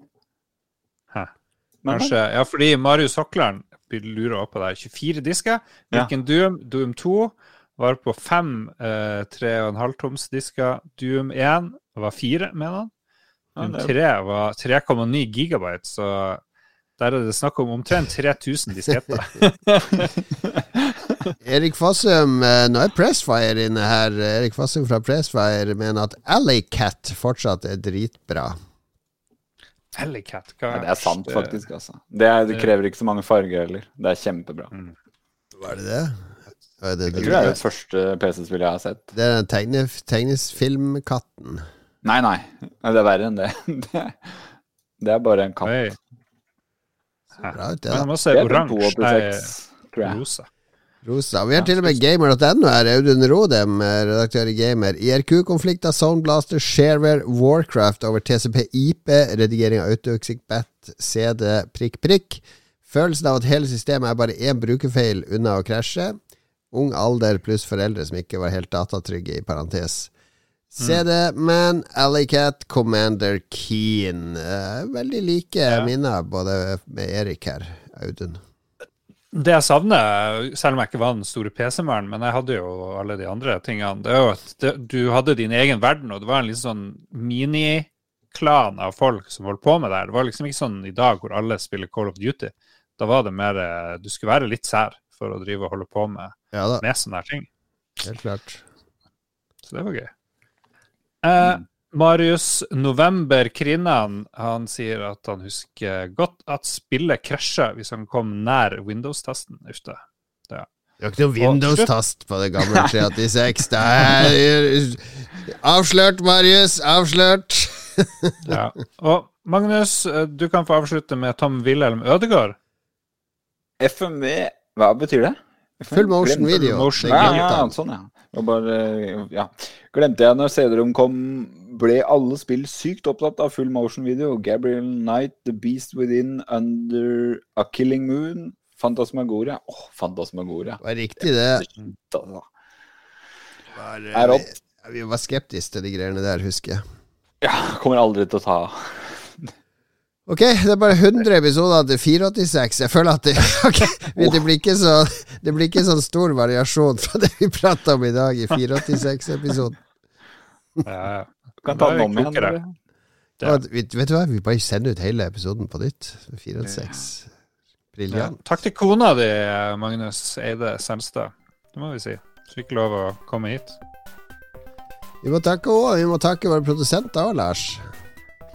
Kanskje, ja, fordi Marius Hokland lurer på der. 24 disker. Ja. Doom? Doom 2 var på fem eh, 3,5 toms disker. Doom 1 var fire, mener han. Doom 3 var 3,9 gigabyte, så der er det snakk om omtrent 3000 disketter. Erik Fossum, eh, nå er Pressfire inne her. Erik Fossum fra Pressfire mener at Alley Cat fortsatt er dritbra. Hellicat, hva Ja, det er sant, faktisk. altså. Det, er, det krever ikke så mange farger heller. Det er kjempebra. Var det det? Var det, Jeg det, tror det er det første PC-spillet jeg har sett. det er den tegne, tegnesfilmkatten. Nei, nei. Det er verre enn det. Det, det er bare en katt. Oi. Bra ut, det, Men da. er Det er oransje. Nei, rosa. Rosa. Vi har til og med gamer.no her. Audun Rodem, eh, redaktør i Gamer. IRQ-konflikter, Soundblaster, Shareware, Warcraft over TCP, IP, redigering av AutoExitBat, CD, prikk, prikk. Følelsen av at hele systemet er bare én brukerfeil unna å krasje. Ung alder pluss foreldre som ikke var helt datatrygge, i parentes. CD, Man, Alleycat, Commander Keen. Eh, veldig like Ja. minner, både med Erik her, Audun. Det jeg savner, selv om jeg ikke var den store PC-mannen, men jeg hadde jo alle de andre tingene, det er jo at det, du hadde din egen verden, og det var en litt sånn miniklan av folk som holdt på med det her. Det var liksom ikke sånn i dag hvor alle spiller Call of Duty. Da var det mer eh, Du skulle være litt sær for å drive og holde på med, Ja med sånne her ting. helt klart. Så det var gøy. Eh, Marius November Krinnan han sier at han husker godt at spillet krasja hvis han kom nær Windows-tasten. Uff da. Det var ikke noe Windows-tast på det gamle 386. Det er avslørt, Marius! Avslørt! Ja. Og Magnus, du kan få avslutte med Tom Wilhelm Ødegaard. FMV, hva betyr det? Full motion video. motion Ja, ja, sånn, ja. Og bare, ja. Glemte jeg når CD-rom kom, ble alle spill sykt opptatt av full motion video. Gabriel Knight, The Beast Within, Under a Killing Moon, Fantasmagoria. Åh, Fantasmagoria. Det var riktig, det. Altså. Var, Er opp. vi, vi var skeptiske til de greiene der, husker jeg. Ja, kommer aldri til å ta Ok, det er bare 100 episoder til 486. Jeg føler at det, okay, det, blir ikke så, det blir ikke sånn stor variasjon fra det vi prata om i dag i 486-episoden. Ja, ja. Kan ta den om igjen. Ja. Vet, vet du hva, vi bare sender ut hele episoden på nytt. 486. Ja. Briljant. Takk til kona di, Magnus Eide Selstad. Det må vi si. Fikk lov å komme hit. Vi må takke òg, vi må takke våre produsenter òg, Lars.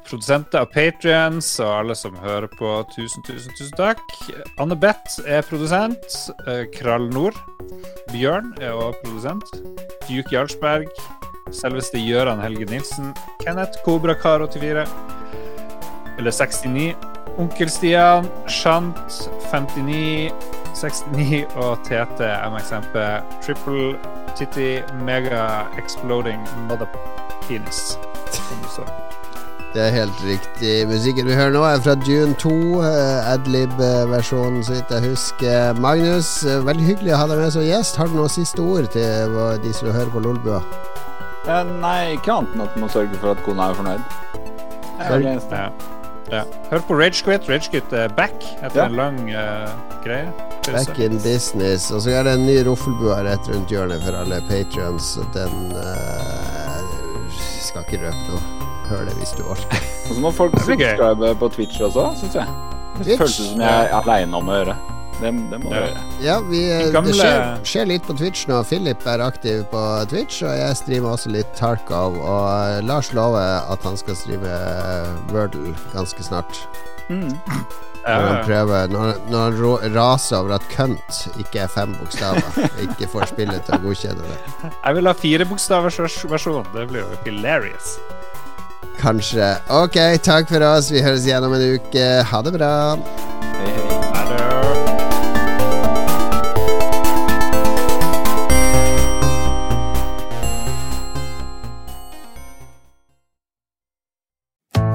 Produsenter av patrions og alle som hører på, tusen, tusen, tusen takk. Anne Beth er produsent. Eh, Krall Nord. Bjørn er også produsent. Duke Jarlsberg. Selveste Gøran Helge Nilsen. Kenneth Kobrakar84. Eller 69. Onkel Stian. Shant 59. 69 og Tete MXMP. Triple Titty Mega Exploding Mother Penis. Som det er helt riktig. Musikken vi hører nå, er fra Dune 2. Uh, Adlib-versjonen, så vidt jeg husker. Magnus, eh, veldig hyggelig å ha deg med som gjest. Har du noen siste ord til de som hører på Lolbua? Ja, nei, ikke annet enn at man sørger for at kona er fornøyd. Det er det eneste. Ja. ja. Hør på Ragequit. Ragequit er back etter Ja. en lang uh, greie. Back in business. Og så er det en ny Roffelbua rett rundt hjørnet for alle patrions. Den uh, skal ikke røpe noe. Hør det hvis du orker. Og så må folk subscribe på Twitch også, syns jeg. Det føles som jeg er aleine om å gjøre. Det, det må du Ja. gjøre. Ja, vi, eh, Gamle- det skjer, skjer litt på Twitch nå. Philip er aktiv på Twitch, og jeg streamer også litt Tarkov. Og eh, Lars lover at han skal streame eh, Wordle ganske snart. Mm. Når han prøver Når, når han raser over at cunt ikke er fem bokstaver. ikke får spillet til å godkjenne det. jeg vil ha fire bokstavers versjon. Det blir jo hilarious. Kanskje. Ok, takk for oss. Vi høres igjen om en uke. Ha det bra. Hei, hei.